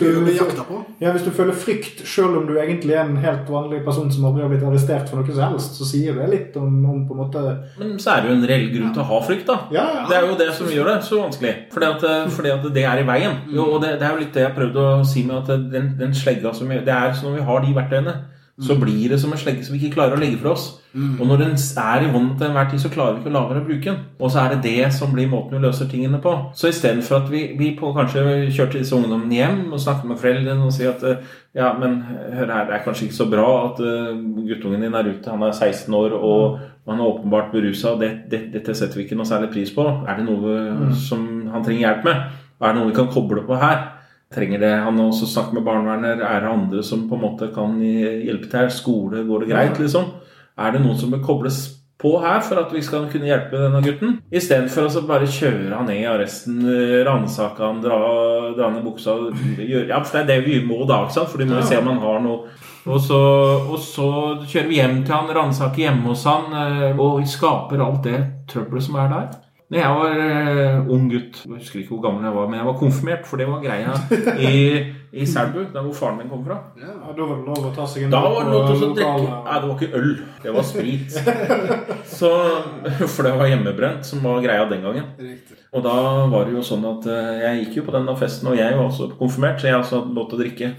på. ja, hvis du føler frykt, selv om du egentlig er en helt vanlig person som aldri har blitt arrestert for noe som helst, så sier det litt om, om på en måte Men så er det jo en reell grunn til å ha frykt, da. Ja, ja. Det er jo det som gjør det så vanskelig. Fordi at, fordi at det er i veien. Jo, og det, det er jo litt det jeg prøvde å si med at den, den slegga som vi, Det er som når vi har de verktøyene, så blir det som en slegge som vi ikke klarer å legge fra oss. Og når den er i hånden til enhver tid, så klarer vi ikke å la være å bruke den. Og så er det det som blir måten vi løser tingene på. Så istedenfor at vi, vi på kanskje kjørte disse ungdommene hjem og snakket med foreldrene og sier at ja, men hør her, det er kanskje ikke så bra at uh, guttungen din er ute, han er 16 år og han er åpenbart berusa, det, det, dette setter vi ikke noe særlig pris på. Er det noe som han trenger hjelp med? Er det noe vi kan koble på her? Trenger det han har også snakket med barnevernet? Er det andre som på en måte kan hjelpe til her? Skole, går det greit, liksom? Er det noen som bør kobles på her for at vi skal kunne hjelpe denne gutten? Istedenfor å bare kjøre han ned i arresten, ransake han, dra, dra ned buksa gjøre, Ja, for det er det vi må da, ikke sant? For vi må jo se om han har noe og så, og så kjører vi hjem til han, ransaker hjemme hos han, eh, og skaper alt det trøbbelet som er der. Når jeg var uh, ung gutt, jeg husker ikke hvor gammel jeg var, men jeg var konfirmert, for det var greia i, i Selbu, der hvor faren min kom fra. ja, Da var det lov å ta seg en Da var det lov til å drikke Nei, det var ikke øl. Det var sprit. Så, for det var hjemmebrent som var greia den gangen. Riktig. Og da var det jo sånn at eh, jeg gikk jo på denne festen, og jeg var også konfirmert, så jeg også hadde lov til å drikke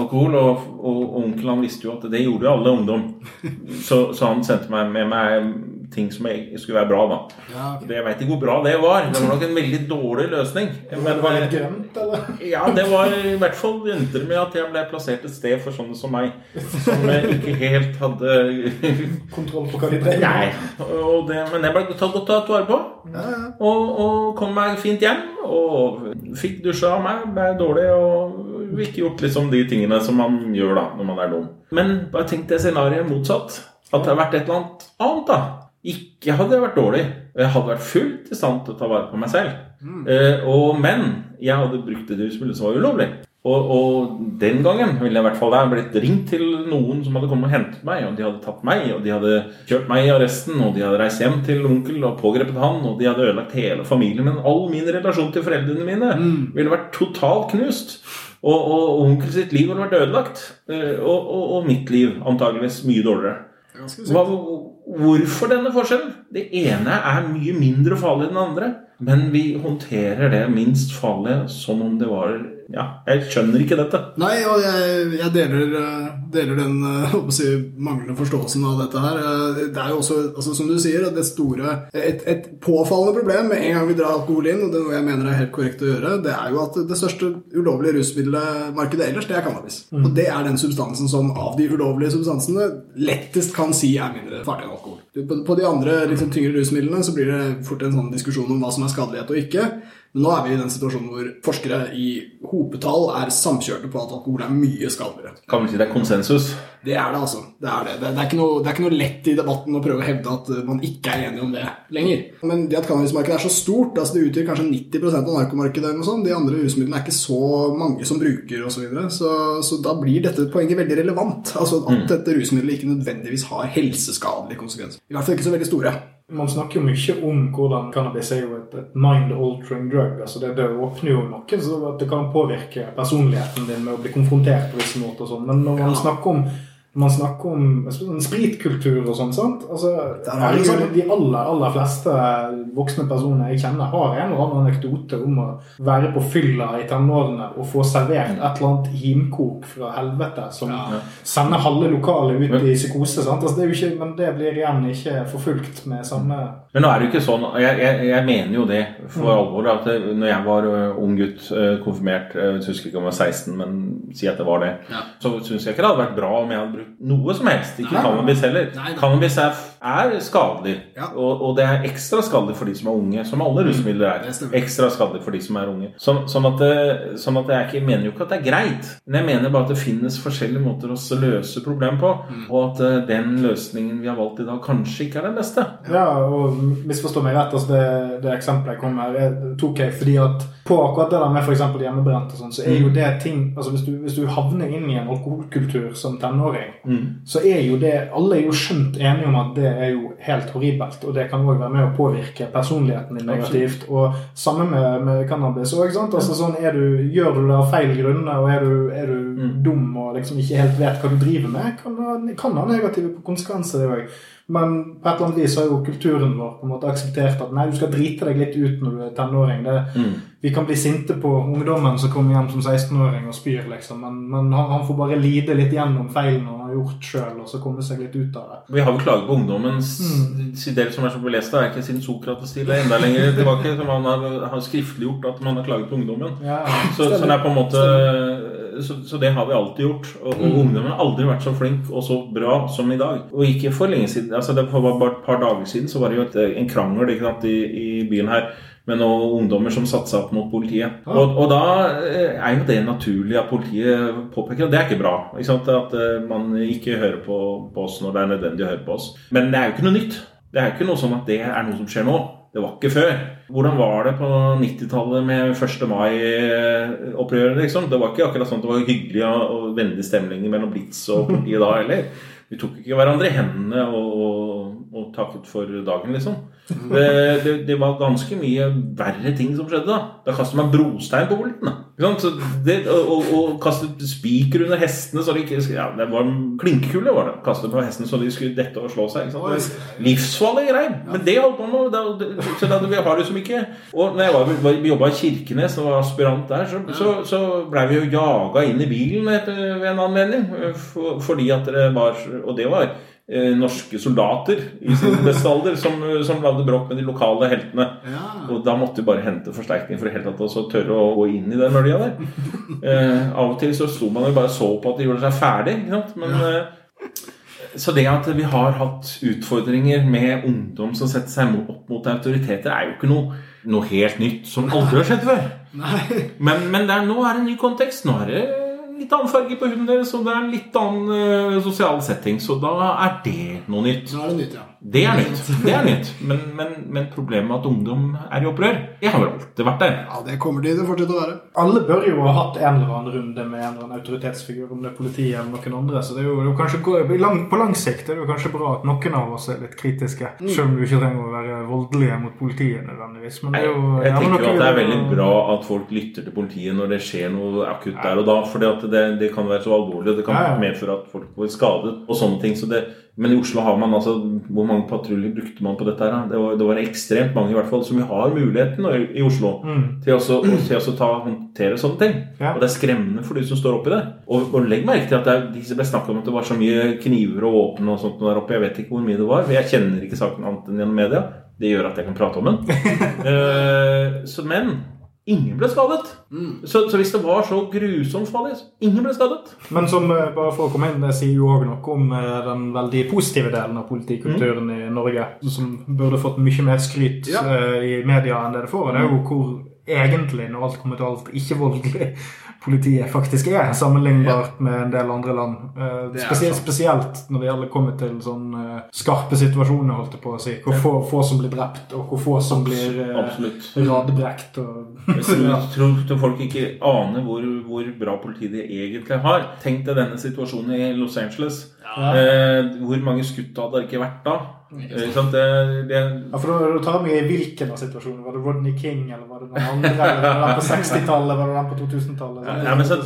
alkohol. Og, og, og onkelen han visste jo at det gjorde jo alle ungdom. Så, så han sendte meg med meg ting som skulle være bra, da. Ja, okay. Det- Jeg veit ikke hvor bra det var. Det var nok en veldig dårlig løsning. Men det var litt grønt, eller? ja, det var i hvert fall endte det med at jeg ble plassert et sted for sånne som meg. Som ikke helt hadde Kontroll på hva de. Nei. Og det, men jeg ble tatt godt tatt vare på. Ja, ja. Og, og kom meg fint hjem. Og fikk dusja av meg. Ble dårlig og ikke gjort liksom de tingene som man gjør da når man er dum. Men bare tenk det scenarioet motsatt. At det har vært et eller annet annet, da. Ikke hadde jeg vært dårlig. Jeg hadde vært fullt i stand til å ta vare på meg selv. Eh, og, men jeg hadde brukt et rusmiddel som var ulovlig. Og, og den gangen ville jeg i hvert fall der blitt ringt til noen som hadde kommet og hentet meg, og de hadde tatt meg, og de hadde kjørt meg i arresten, og de hadde reist hjem til onkel og pågrepet han, og de hadde ødelagt hele familien min. All min relasjon til foreldrene mine ville vært totalt knust. Og, og, og onkel sitt liv ville vært ødelagt. Eh, Og, og, mitt liv antageligvis mye dårligere. Ganske Hva. Hvorfor denne forskjellen? Det ene er mye mindre farlig enn det andre. Men vi håndterer det minst farlige som om det var Ja, jeg skjønner ikke dette. Nei, og jeg, jeg deler, eh, deler den eh, si, manglende forståelsen av dette her. Eh, Det er jo også, altså, som du sier, det store et, et påfallende problem med en gang vi drar alkohol inn, og det er noe jeg mener er helt korrekt å gjøre, det er jo at det største ulovlige rusmiddelmarkedet ellers, det er cannabis. Og det er den substansen som av de ulovlige substansene lettest kan si er mindre farlig enn alkohol. På, de andre liksom, tyngre rusmidlene så blir det fort en sånn diskusjon om hva som er skadelighet og ikke. Men nå er vi i den situasjonen hvor forskere i hopetall er samkjørte på at alkohol er mye skadeligere. Kan vel si det er konsensus. Det er det, altså. Det er, det. Det, er ikke noe, det er ikke noe lett i debatten å prøve å hevde at uh, man ikke er enig om det lenger. Men det at cannabismarkedet er så stort, altså det utgjør kanskje 90 av narkomarkedet, eller noe sånt, de andre rusmidlene er ikke så mange som bruker osv., så, videre. så Så da blir dette poenget veldig relevant. Altså At dette rusmiddelet ikke nødvendigvis har helseskadelige konsekvenser. I hvert fall ikke så veldig store. Man snakker jo mye om hvordan cannabis er jo et, et mind-altering drug. altså det, det, åpner jo noe så det kan påvirke personligheten din med å bli konfrontert på visse måter. og sånn. Men når man snakker om man snakker om spritkultur og sånn. sant? Altså, liksom, de aller, aller fleste voksne personer jeg kjenner, har en eller annen anekdote om å være på fylla i tenårene og få servert et eller annet himkok fra helvete som ja. sender halve lokalet ut i psykose. sant? Altså, det ikke, men det blir igjen ikke forfulgt med samme Men nå er det jo ikke sånn Jeg, jeg, jeg mener jo det for mm. alvor. at det, når jeg var uh, ung gutt, uh, konfirmert, jeg husker ikke om jeg var 16, men si at det var det, ja. så syns jeg ikke det hadde vært bra om jeg hadde brukt noe som helst. Ikke Nei. cannabis heller. Nei. Cannabis er, er skadelig. Ja. Og, og, det er ekstra skadelig for de som er unge. Som alle mm. rusmidler er. Ekstra skadelig for de som er unge. Så, sånn, at, det, sånn at jeg ikke, mener jo ikke at det er greit. Men jeg mener bare at det finnes forskjellige måter å løse problemet på. Mm. Og at uh, den løsningen vi har valgt i dag, kanskje ikke er den beste. Ja, og misforstå meg rett. Altså det, det eksempelet jeg kom med, tok jeg fordi at på akkurat det der med f.eks. hjemmebrent og sånn, så er jo mm. det ting altså hvis du, hvis du havner inn i en alkoholkultur som tenåring, mm. så er jo det Alle er jo skjønt enige om at det er jo helt horribelt, og det kan òg være med å påvirke personligheten din negativt. Og samme med, med cannabis òg. Altså, sånn, du, gjør du det av feil grunner, og er du, er du mm. dum og liksom ikke helt vet hva du driver med, kan det kan ha negative konsekvenser, det òg. Men på et eller annet vis har jo kulturen vår på en måte akseptert at nei, du skal drite deg litt ut når du er tenåring. Det, mm. Vi kan bli sinte på ungdommen som kommer hjem som 16-åring og spyr, liksom. Men, men han, han, får bare lide litt gjennom feilene han har gjort sjøl, og så komme seg litt ut av det. Vi har vel klaget på ungdommens mm. del som er så belest, det er ikke siden Sokrates til, det er enda lenger tilbake. Som han har, har skriftliggjort at man har klaget på ungdommen. Ja, så, så det måte så, så, det har vi alltid gjort. Og, og mm. ungdommen har aldri vært så flink og så bra som i dag. Og ikke for lenge siden. altså det var bare et par dager siden så var det jo et, en krangel sant, i, i, byen her med noen ungdommer som satser opp mot politiet. Ja. Og, og, da eh, er jo det naturlig at politiet påpeker at det er ikke bra. Ikke at uh, man ikke hører på, på oss når det er nødvendig å høre på oss. Men det er jo ikke noe nytt. Det er jo ikke noe sånn at det er noe som skjer nå. Det var ikke før. Hvordan var det på 90-tallet med 1. mai-opprøret? Liksom? Det var ikke akkurat sånn at det var hyggelig og vennlig stemning mellom Blitz og politiet da heller. Vi tok ikke hverandre i hendene og, og, takket for dagen, liksom. Det, det, det, var ganske mye verre ting som skjedde da. Da kastet man brostein på politiet. og, og, og kastet spiker under hestene så de ikke ja, Det var klinkekule var det. Kastet på hestene så de skulle dette og slå seg. Livsfarlige greier. Men det holdt man med. Da, så da, vi har det som ikke Og når jeg var, var, jobba i Kirkenes og var aspirant der, så, så, så blei vi jo jaga inn i bilen ved en anledning. For, fordi at det var Og det var eh, norske soldater i sin beste alder som, som lagde bråk med de lokale heltene. Ja. Og da måtte vi bare hente forsterkning for i hele tatt å tørre å gå inn i den mølja der. Eh, av og til så sto man jo bare så på at de gjorde seg ferdig. Men, ja. eh, så det at vi har hatt utfordringer med ungdom som setter seg opp mot autoriteter, er jo ikke noe, noe helt nytt som aldri har skjedd før. Men, men der, nå er det en ny kontekst. Nå er det litt annen farge på huden deres, og det er en litt annen uh, sosial setting. Så da er det noe nytt. Da er det nytt, ja. Det er nytt. det er nytt. Men, men, men, problemet med at ungdom er i opprør, det har vel alltid vært der. Ja, Det kommer de til å fortsette å være. Alle bør jo ha hatt en eller annen runde med en eller annen autoritetsfigur, om det er politiet eller noen andre. Så det er jo, det er kanskje, lang, på lang sikt er det jo kanskje bra at noen av oss er litt kritiske. Mm. Selv om du ikke trenger å være voldelige mot politiet nødvendigvis. Men det er jo, jeg, jeg tenker jo at det er veldig bra at folk lytter til politiet når det skjer noe akutt der og da. For det, det, kan være så alvorlig, og det kan medføre at folk blir skadet og sånne ting. så det men i Oslo har man altså Hvor mange patruljer brukte man på dette? her? Det var, det var, ekstremt mange, i hvert fall, som vi har muligheten i Oslo mm. til, også, til å ta, håndtere sånne ting. Ja. Og det er skremmende for de som står oppi det. Og, og legg merke til at det, er, de ble snakket om at det var så mye kniver og våpen og sånt der oppe. Jeg vet ikke hvor mye det var. Jeg kjenner ikke saken annet enn gjennom media. Det gjør at jeg kan prate om den. uh, så, men Ingen ble skadet. Mm. Så, så, hvis det var så grusomt farlig Ingen ble skadet. Men som eh, bare for å komme inn, det sier jo òg noe om eh, den veldig positive delen av politikulturen mm. i Norge. Som burde fått mye mer skryt ja. uh, i media enn det det får. Og det er jo hvor egentlig, når alt kommer til alt, ikke voldelig politiet faktisk er, sammenlignbart ja. med en del andre land. Uh, spesielt, spesielt, når det gjelder kommet til sånn uh, skarpe situasjoner, holdt jeg på å si. Hvor få, få, som blir drept, og hvor få som blir uh, radbrekt. Og, jeg tror, tror folk ikke aner hvor, hvor bra politi de egentlig har. Tenk deg denne situasjonen i Los Angeles. Ja. hvor mange skudd hadde det ikke vært da? Ikke sant? Det, det, Ja, for da, da tar vi i hvilken av situasjonene. Var det Rodney King, eller var det noen andre? Eller var det den på 60-tallet, var det den på 2000-tallet? Ja, men så,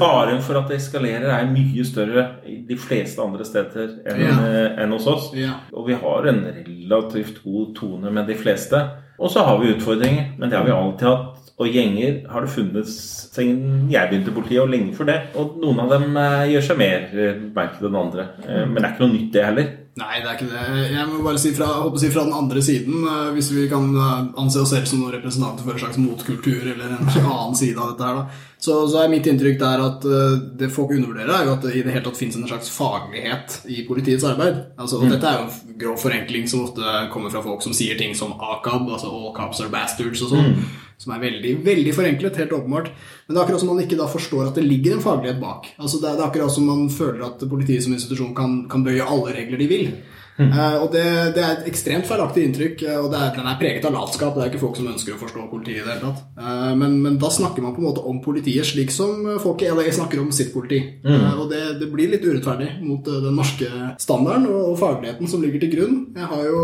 faren for at det eskalerer, er mye større i de fleste andre steder enn Ja. eh, enn hos oss. Ja. Og vi har en relativt god tone med de fleste. Og så har vi utfordringer, men det har vi alltid hatt. Og gjenger har det funnes siden jeg begynte i politiet, og lenge før det. Og noen av dem eh, gjør seg mer eh, merket enn andre. Eh, Men det er ikke noe nytt, det heller. Nei, det er ikke det. Jeg må bare si fra, si fra den andre siden, eh, hvis vi kan eh, anse oss selv som noen representanter for en slags motkultur eller en annen side av dette her, da. Så, så er mitt inntrykk der at eh, det folk undervurderer, er jo at det i det hele tatt finnes en slags faglighet i politiets arbeid. Altså, og dette er jo en grov forenkling som ofte kommer fra folk som sier ting som AKAB, altså All Cops Are Bastards og sånn. Som er veldig, veldig forenklet, helt åpenbart. Men det er akkurat som man ikke da forstår at det ligger en faglighet bak. Altså det, er, det er akkurat som man føler at politiet som institusjon kan, kan bøye alle regler de vil. Eh, og det, det er et ekstremt feilaktig inntrykk, eh, og det er, den er preget av latskap. Det er ikke folk som ønsker å forstå politiet i det hele tatt. Uh, men, men da snakker man på en måte om politiet slik som folk i LA snakker om sitt politi. Eh, og det, det blir litt urettferdig mot den norske standarden og, og fagligheten som ligger til grunn. Jeg har jo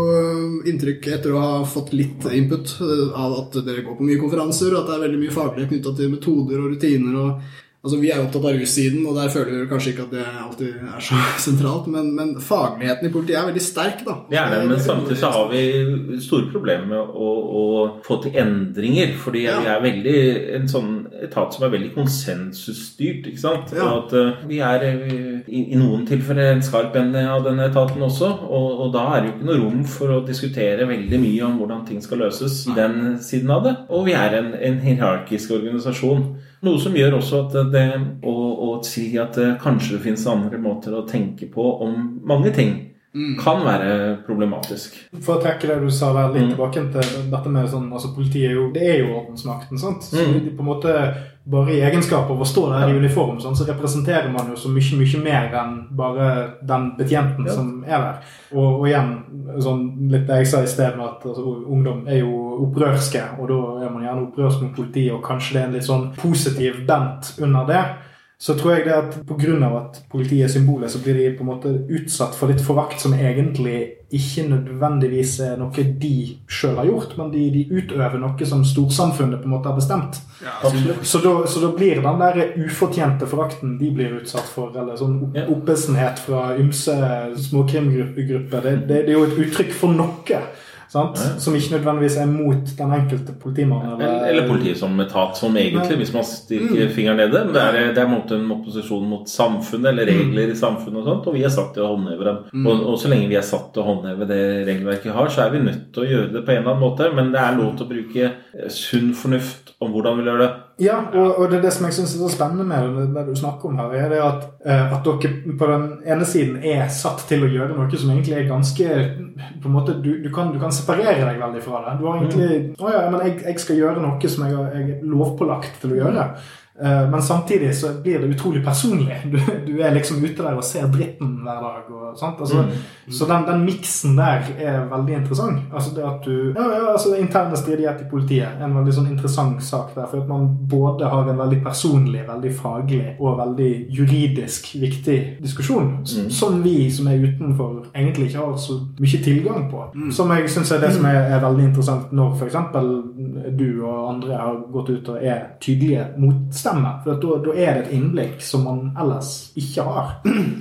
inntrykk, etter å ha fått litt input, av at dere går på mye konferanser, og at det er veldig mye faglighet knytta til metoder og rutiner. og Altså, Vi er opptatt av russiden, og der føler vi kanskje ikke at det alltid er så sentralt. Men, men fagligheten i politiet er veldig sterk, da. Det er det, men samtidig så har vi store problemer med å, å få til endringer. Fordi Ja. vi er veldig en sånn etat som er veldig konsensusstyrt. ikke sant? Ja. Og at eh, vi er eh, i, i noen tilfeller en skarp ende av denne etaten også. Og, og da er det jo ikke noe rom for å diskutere veldig mye om hvordan ting skal løses i den siden av det. Og vi er en, en hierarkisk organisasjon. Noe som gjør også at det å, å si at det kanskje det finnes andre måter å tenke på om mange ting, kan være problematisk. For å trekke det du sa der litt Mm. tilbake til dette med sånn, altså Politiet er jo, det er jo ordensmakten. sant? Så Mm. de på en måte Bare i egenskap av å stå der i uniform sånn, så representerer man jo så mye mye mer enn bare den betjenten Ja. som er der. Og, og igjen, sånn litt det jeg sa i sted med at altså, ungdom er jo opprørske, og da er man gjerne opprørsk mot politiet, og kanskje det er en litt sånn positiv bent under det. Så tror jeg det at pga. at politiet er symbolet, så blir de på en måte utsatt for litt forakt som egentlig ikke nødvendigvis er noe de sjøl har gjort, men de, de utøver noe som storsamfunnet på en måte har bestemt. Ja, Så da, så da blir den der ufortjente forakten de blir utsatt for, eller sånn opp, oppessenhet fra ymse småkrimgrupper, det, det, det er jo et uttrykk for noe. Som ikke nødvendigvis er mot den enkelte politimannen. Eller, eller politiet som etat, som egentlig, hvis man stikker fingeren nede. Men det er, det er mot en opposisjon mot samfunnet, eller regler i samfunnet og sånt, og vi er satt til å håndheve dem. Og, og så lenge vi er satt til å håndheve det regelverket vi har, så er vi nødt til å gjøre det på en eller annen måte. Men det er lov til å bruke eh, sunn fornuft om hvordan vi gjør det. Ja, og, og det er det som jeg syns er så spennende med det, det du snakker om her, er det at, eh, at dere på den ene siden er satt til å gjøre noe som egentlig er ganske på en måte, Du, du, kan, du kan separere deg veldig fra det. Du har egentlig Å ja, men jeg, jeg skal gjøre noe som jeg, jeg er lovpålagt til å gjøre. Eh, Men samtidig så blir det utrolig personlig. Du, du er liksom ute der og ser dritten hver dag. Og? Altså, Så den, den miksen der er veldig interessant. Altså det at du Ja, ja altså interne stridighet i politiet er en veldig sånn interessant sak der. For at man både har en veldig personlig, veldig faglig og veldig juridisk viktig diskusjon. Mm. Som vi som er utenfor, egentlig ikke har så mye tilgang på. Som jeg syns er det som er, er veldig interessant når f.eks. du og andre har gått ut og er tydelige motstemmer. For at da, da er det et innblikk som man ellers ikke har.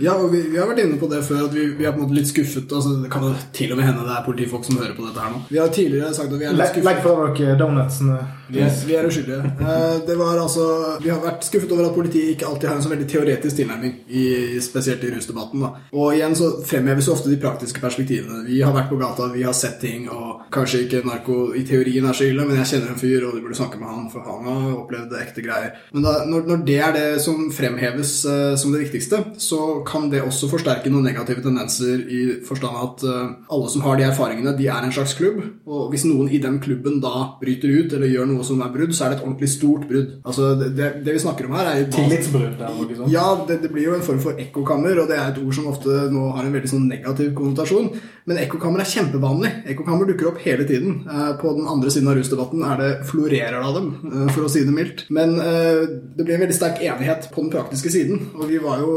Ja, og vi, vi har vært inne på det før, at vi, vi er på en måte litt skuffet. Altså, det kan jo til og med hende det er politifolk som hører på dette her nå. Vi har tidligere sagt at vi er litt skuffet. legg fra dere donutsene. Vi er, vi er uskyldige. Eh, Det var altså, vi har vært skuffet over at politiet ikke alltid har en så veldig teoretisk tilnærming, i, spesielt i rusdebatten. da. Og igjen så fremheves ofte de praktiske perspektivene. Vi har vært på gata, vi har sett ting, og kanskje ikke narko i teorien er så ille, men jeg kjenner en fyr, og du burde snakke med han, for han har opplevd ekte greier. Men da, når, når det er det som fremheves uh, som det viktigste, så kan det også forsterke noen negative tendenser i forstand at uh, alle som har de erfaringene, de er en slags klubb, og hvis noen i den klubben da bryter ut eller gjør noe som er brudd, så er det et ordentlig stort brudd. Altså, det, det, det vi snakker om her, er jo Tillitsbrudd eller noe sånt. ja, det, det blir jo en form for ekkokammer, og det er et ord som ofte nå har en veldig sånn negativ konnotasjon. Men ekkokammer er kjempevanlig. Ekkokammer dukker opp hele tiden. Eh, på den andre siden av rusdebatten er det florerer av dem, eh, for å si det mildt. Men eh, det ble en veldig sterk enighet på den praktiske siden. Og vi var jo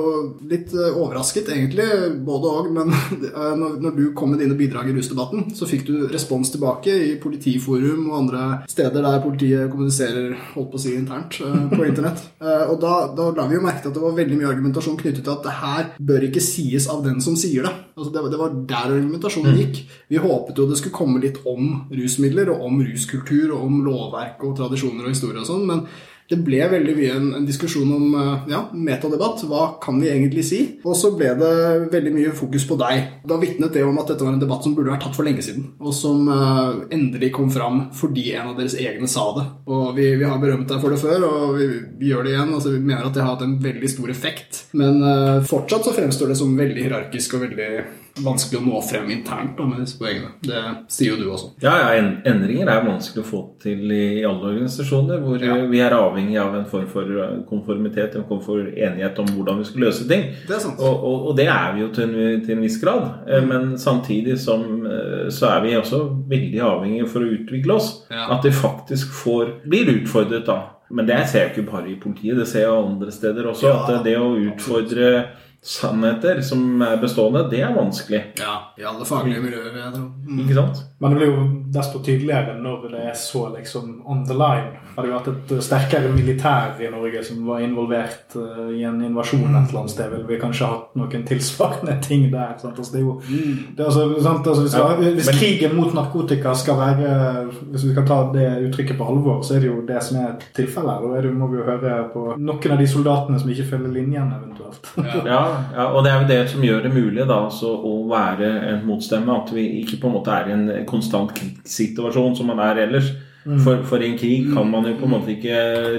litt overrasket, egentlig, både og. Men når, du kom med dine bidrag i rusdebatten, så fikk du respons tilbake i Politiforum og andre steder der politiet kommuniserer holdt på å si internt på internett. Og da, da la vi jo merke til at det var veldig mye argumentasjon knyttet til at det her bør ikke sies av den som sier det. Altså det, det var der argumentasjonen mm. gikk. Vi håpet jo det skulle komme litt om rusmidler og om ruskultur og om lovverk og tradisjoner og historie og sånn, men det ble veldig mye en, en diskusjon om eh, ja, metadebatt. Hva kan vi egentlig si? Og så ble det veldig mye fokus på deg. Da vitnet det om at dette var en debatt som burde vært tatt for lenge siden, og som uh, endelig kom fram fordi en av deres egne sa det. Og vi, vi har berømt deg for det før, og vi, vi gjør det igjen. Altså, vi mener at det har hatt en veldig stor effekt. Men uh, fortsatt så fremstår det som veldig hierarkisk og veldig vanskelig å nå frem internt da, med disse poengene. Det sier jo du også. Ja, ja, endringer er vanskelig å få til i alle organisasjoner hvor ja. vi er avhengig av en form for konformitet, en form for enighet om hvordan vi skal løse ting. Det er sant. Og, og, og det er vi jo til en, til en viss grad. Eh, mm. Men samtidig som, eh, så er vi også veldig avhengige for å utvikle oss. Ja. At det faktisk får, blir utfordret da. Men det ser jeg ikke bare i politiet, det ser jeg andre steder også. At det å utfordre sannheter som er bestående, det er vanskelig. Ja, i alle faglige miljøer, vil jeg tro. Mm. Ikke sant? Men det blir jo desto tydeligere når det er så liksom on the line. Hadde jo vært et sterkere militær i Norge som var involvert uh, i en invasjon et eller annet sted, ville vi kanskje hatt noen tilsvarende ting der. Sant? Altså, det er jo, mm. det er altså, sant? Altså, hvis, ja, hvis men, krigen mot narkotika skal være Hvis vi skal ta det uttrykket på alvor, så er det jo det som er tilfellet. Da må vi jo høre på noen av de soldatene som ikke følger linjen, eventuelt. ja, ja, og det er jo det som gjør det mulig da, å være en motstemme. At vi ikke på en måte er i en konstant krigssituasjon som man er ellers. Mm. For, for, en krig kan man jo på en måte ikke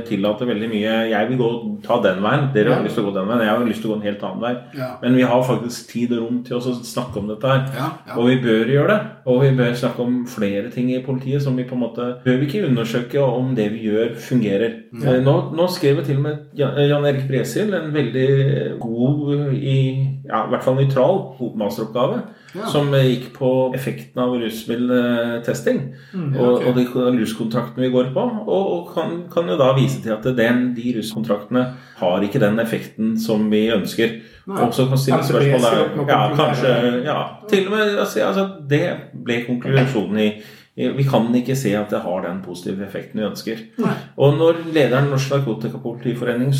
tillate veldig mye Jeg vil gå ta den veien, dere har lyst til å gå den veien, jeg har lyst til å gå en helt annen vei. Ja. Men vi har faktisk tid og rom til å snakke om dette her. Ja, ja. Og vi bør gjøre det. Og vi bør snakke om flere ting i politiet som vi på en måte Bør vi ikke undersøke om det vi gjør, fungerer. Eh, nå, nå skrev til og med Jan Erik Bresil en veldig god, i, ja, i hvert fall nøytral masteroppgave ja. som gikk på effekten av rusmiddeltesting mm, ja, okay. og, og, de ruskontraktene vi går på. Og, og kan, kan, jo da vise til at den, de ruskontraktene har ikke den effekten som vi ønsker. Nei. Og så kan stille spørsmål der ja, kanskje, ja, til og med altså, altså, Det ble konklusjonen i vi kan ikke se at det har den positive effekten vi ønsker. Nei. Og når lederen Norsk Narkotikapolitiforening,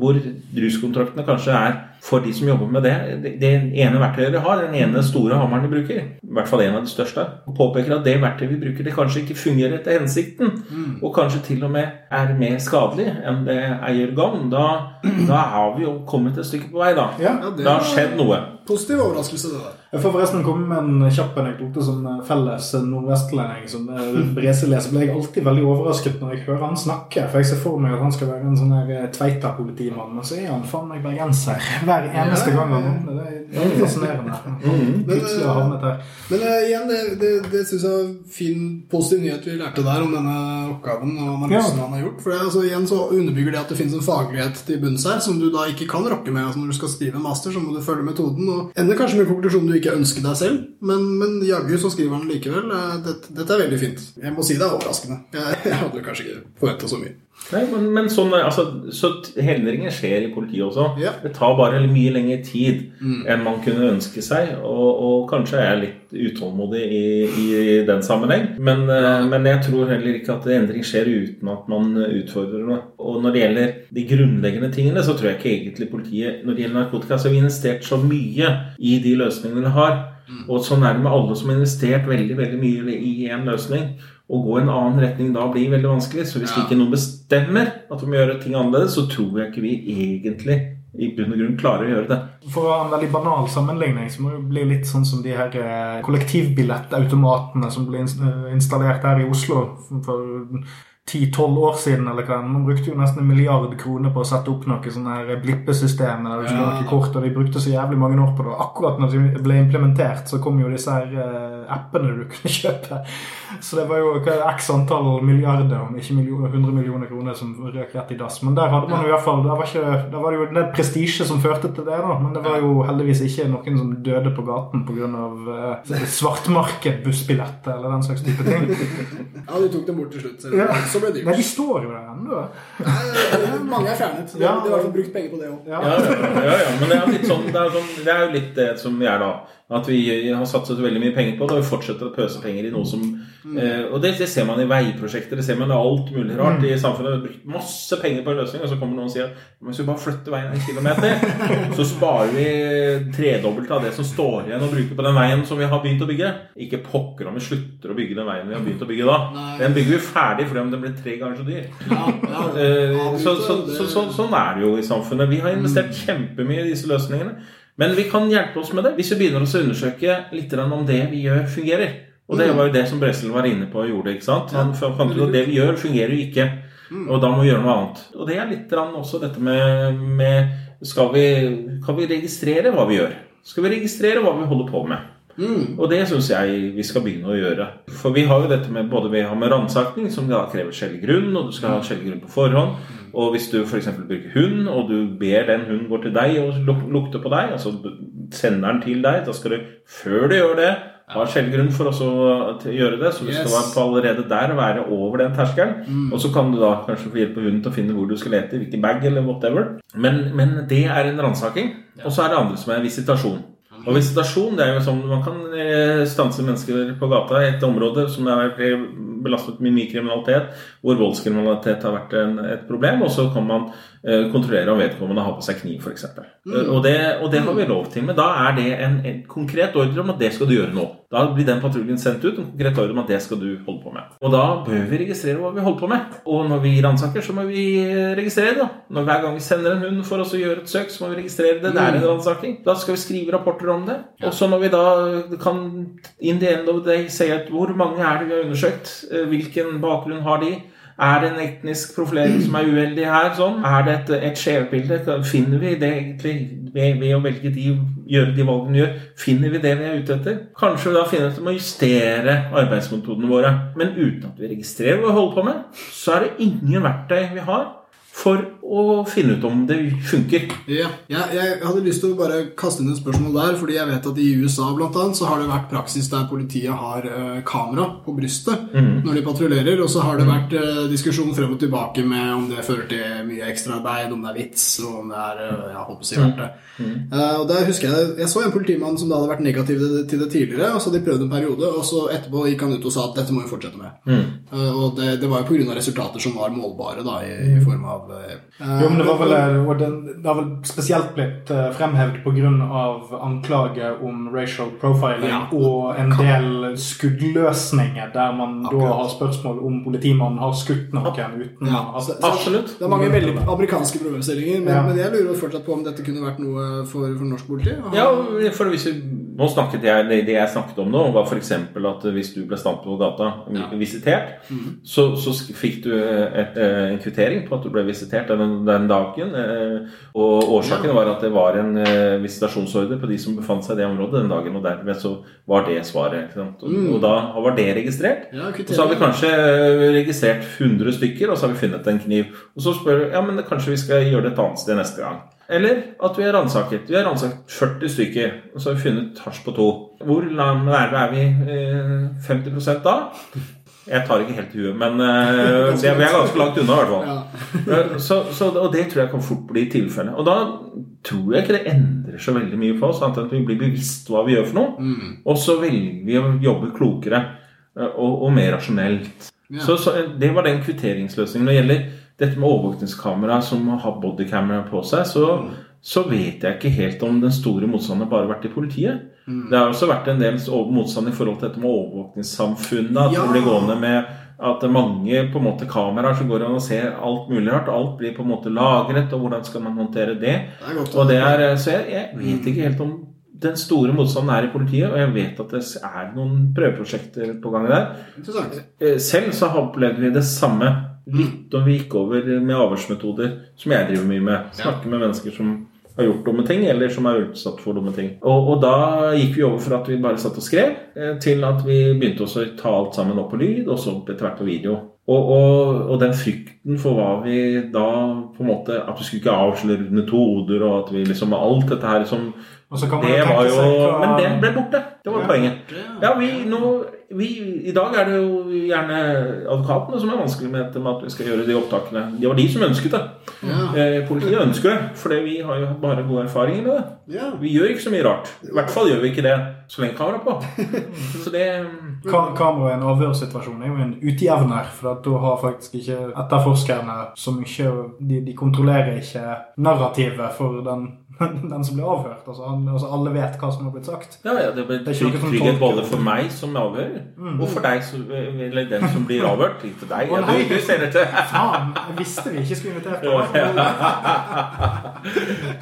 hvor ruskontraktene kanskje er for de som jobber med det, det ene verktøyet de har, den ene store hammeren de bruker, i hvert fall en av de største, og påpeker at det verktøyet vi bruker, det kanskje ikke fungerer etter hensikten, mm. og kanskje til og med er mer skadelig enn det eier gagn, da, da, har vi jo kommet et stykke på vei, da. Ja, det, da har skjedd noe. Positiv overraskelse, det der. Jeg får forresten komme med en kjapp anekdote som felles nordvestlending som Brese leser. Ble jeg alltid veldig overrasket når jeg hører han snakke. For jeg ser for meg at han skal være en sånn her Tveita-politimann, men så er han faen meg bergenser hver eneste gang. Han, det er fascinerende. Plutselig har havnet her. Men uh, igjen, det, det, det syns jeg er fin, positiv nyhet vi lærte der om denne oppgaven og analysen ja. han har gjort. For det, altså, igjen så underbygger det at det finnes en faglighet til bunns her som du da ikke kan rokke med. Altså, når du skal skrive en master, så må du følge metoden. Og ender kanskje med konklusjonen du ikke ønske deg selv, men, men jaggu så skriver han likevel. Uh, dette, dette, er veldig fint. Jeg må si det er overraskende. Jeg, jeg hadde kanskje ikke forventa så mye. Nei, men, men sånn, altså, så Hendringer skjer i politiet også. Ja. Det tar bare mye lengre tid mm. enn man kunne ønske seg. Og, og kanskje er jeg litt utålmodig i, i den sammenheng. Men, eh, ja. men, jeg tror heller ikke at endring skjer uten at man utfordrer noe. Og når det gjelder de grunnleggende tingene, så tror jeg ikke egentlig politiet Når det gjelder narkotika, så har vi investert så mye i de løsningene vi har. Mm. Og sånn er det med alle som har investert veldig, veldig mye i én løsning å gå en annen retning da blir veldig vanskelig. Så hvis ja. ikke noen bestemmer at vi må gjøre ting annerledes, så tror jeg ikke vi egentlig i bunn og grunn klarer å gjøre det. For å ha en veldig banal sammenligning så må det bli litt sånn som de her eh, kollektivbillettautomatene som ble eh, installert her i Oslo for 10-12 år siden. eller hva. Man brukte jo nesten en milliard kroner på å sette opp noe sånne her blippesystem. eller ja. noe kort, og De brukte så jævlig mange år på det. Akkurat når de ble implementert, så kom jo disse her uh, appene du kunne kjøpe. Så det var jo x antall milliarder, om ikke millioner, 100 millioner kroner, som røk rett i dass. Men der hadde man jo i hvert fall, der var, ikke, der var det jo en prestisje som førte til det. da, Men det var jo heldigvis ikke noen som døde på gaten pga. Uh, svartmarked, bussbilletter eller den slags type ting. ja, du tok dem bort til slutt. Så, Ja. så ble det Nei, dyrt. de står jo der ennå. Nei, Mange er fjernet. De Ja. har de har i hvert fall brukt penger på det òg. Ja. Ja, ja, ja, ja, men det er, litt sånn, det, er sånn, det er jo litt det som vi er da. At vi har satset veldig mye penger på det, og vi fortsetter å pøse penger i noe som eh, Og det, det ser man i veiprosjekter, det ser man i alt mulig rart i samfunnet. Vi brukt masse penger på en løsning, og så kommer noen og sier at hvis vi bare flytter veien en kilometer, så sparer vi tredobbelt av det som står igjen å bruke på den veien som vi har begynt å bygge. Ikke pokker om vi slutter å bygge den veien vi har begynt å bygge da. Nei. Den bygger vi ferdig fordi om den blir tre ganger så dyr. Ja, ja, Eh, så, så, så, sånn er det jo i samfunnet. Vi har investert kjempemye i disse løsningene. Men vi kan hjelpe oss med det hvis vi begynner oss å undersøke litt om det vi gjør, fungerer. Og det var jo det som Bresel var inne på og gjorde. ikke sant? Han fant ut at det vi gjør, fungerer jo ikke. Og da må vi gjøre noe annet. Og det er litt også dette med, med skal vi, Kan vi registrere hva vi gjør? Skal vi registrere hva vi holder på med? Og det syns jeg vi skal begynne å gjøre. For vi har jo dette med både vi har med ransaking, som da krever skjellig grunn, og du skal ha skjellig grunn på forhånd. Og hvis du f.eks. bruker hund, og du ber den hunden gå til deg og luk- lukte på deg, altså sender den til deg, da skal du, før du gjør det, ha skjellig grunn for å gjøre det. Så du skal Yes. være på allerede der være over den terskelen. Og så kan du da kanskje få hjelp av hunden til å finne hvor du skal lete, hvilken bag eller whatever. Men, men det er en ransaking. Og så er det andre som er visitasjon. Og visitasjon det er jo sånn man kan eh, stanse mennesker på gata i et område som er belastet med mye kriminalitet, hvor voldskriminalitet har vært en, et problem, og så kan man eh, kontrollere om vedkommende har på seg kniv, f.eks. Mm. Og, det, og det har vi lov til. Men da er det en, en konkret ordre om at det skal du gjøre nå. Da blir den patruljen sendt ut, en konkret ordre om at det skal du holde på med. Og da bør vi registrere hva vi holder på med. Og når vi ransaker, så må vi registrere det. Når Hver gang vi sender en hund for oss å gjøre et søk, så må vi registrere det. Det er en ransaking. Da skal vi skrive rapporter om det. Og så når vi da kan in the end of the day si at hvor mange er det vi har undersøkt, eh, hvilken bakgrunn har de, er det en etnisk profilering som er uheldig her? Sånn? Er det et, et skjevbilde? Finner vi det egentlig ved, ved å velge de, gjøre de valgene vi gjør? Finner vi det vi er ute etter? Kanskje vi da finner ut om å justere arbeidsmetodene våre. Men uten at vi registrerer hva vi holder på med, så er det ingen verktøy vi har for å finne ut om det funker. Ja, jeg, jeg hadde lyst til å bare kaste inn et spørsmål der, fordi jeg vet at i USA blant annet, så har det vært praksis der politiet har eh, kamera på brystet når de patruljerer, og så har det vært eh, diskusjon frem og tilbake med om det fører til mye ekstraarbeid, om det er vits, og om det er eh, jeg håper si verdt det. Eh, og der husker Jeg jeg så en politimann som da hadde vært negativ til det, tidligere, og så hadde de prøvd en periode, og så etterpå gikk han ut og sa at dette må vi fortsette med. Eh, og det, det var jo pga. resultater som var målbare, da, i, i form av eh, Jo, men det var vel, og den, det har vel spesielt blitt fremhevet pga. anklage om racial profiling Ja. og en del skuddløsninger der man da har spørsmål om politimannen har skutt noen uten Ja, at så- så Absolutt. Det er mange veldig amerikanske problemstillinger, men, Ja. men jeg lurer fortsatt på om dette kunne vært noe for, for norsk politi. Ja, for hvis vi, nå snakket jeg, Det det jeg snakket om nå, var f.eks. at hvis du ble stampet på gata Ja. visitert, så, så fikk du et, eh, en kvittering på at du ble visitert den, den dagen. eh, Og årsaken var at det var en eh, visitasjonsordre på de som befant seg i det området den dagen. Og dermed så var det svaret. Ikke sant? Og, og da var det registrert. Ja, Og så har vi kanskje eh, registrert 100 stykker, og så har vi funnet en kniv. Og så spør vi ja, men kanskje vi skal gjøre det et annet sted neste gang. Eller at vi har ransaket. Vi har ransaket 40 stykker, og så har vi funnet hasj på to. Hvor nærme er vi eh, 50% da? Jeg tar ikke helt i huet, men uh, det, vi er ganske langt unna i hvert fall. Ja. Eh, Så, så, og det tror jeg kan fort bli tilfellet. Og da tror jeg ikke det endrer så veldig mye på oss, annet enn at vi blir bevisst hva vi gjør for noe. Mm. Og så velger vi å jobbe klokere eh, og, og mer rasjonelt. Ja. Så, så Det var den kvitteringsløsningen. Når det gjelder dette med overvåkningskamera som har bodycamera på seg, så, så vet jeg ikke helt om den store motstanden bare har vært i politiet. Det har også vært en del motstand i forhold til dette med overvåkningssamfunnet. At Ja. det blir gående med at det er mange på en måte kameraer som går an og ser alt mulig rart. Alt blir på en måte lagret, og hvordan skal man håndtere det? Det godt Og det er, så jeg, jeg vet ikke helt om den store motstanden er i politiet, og jeg vet at det er noen prøveprosjekter på gang der. Eh, Selv så opplevde vi det samme litt om vi gikk over med avhørsmetoder, som jeg driver mye med. Snakke med mennesker som har gjort dumme ting, eller som er utsatt for dumme ting. Og, og da gikk vi over fra at vi bare satt og skrev, eh, til at vi begynte også å ta alt sammen opp på lyd, og så etter hvert på video. Og, og, og den frykten for hva vi da på en måte At vi skulle ikke avsløre metoder, og at vi liksom Alt dette her som Det var jo hva- Men det ble borte. Det var Ja. poenget. Ja, vi nå vi, I dag er det jo gjerne advokatene som er vanskelig med dette med at vi skal gjøre de opptakene. Det var de som ønsket det. Ja. Eh, politiet ønsker det, fordi vi har jo bare gode erfaringer med det. Ja. Vi gjør ikke så mye rart. I hvert fall gjør vi ikke det så lenge kameraet er på. Så det Ka kamera i en avhørssituasjon er jo en utjevner, for at da har faktisk ikke etterforskerne så mye De, de kontrollerer ikke narrativet for den, den som blir avhørt. Altså, han, altså Alle vet hva som har blitt sagt. Ja, ja, det blir Det trygg, trygghet både for meg som avhører, og for deg som, eller den som blir avhørt. Ikke deg. Å, Ja, du, du. Faen! Jeg visste vi ikke skulle invitert deg.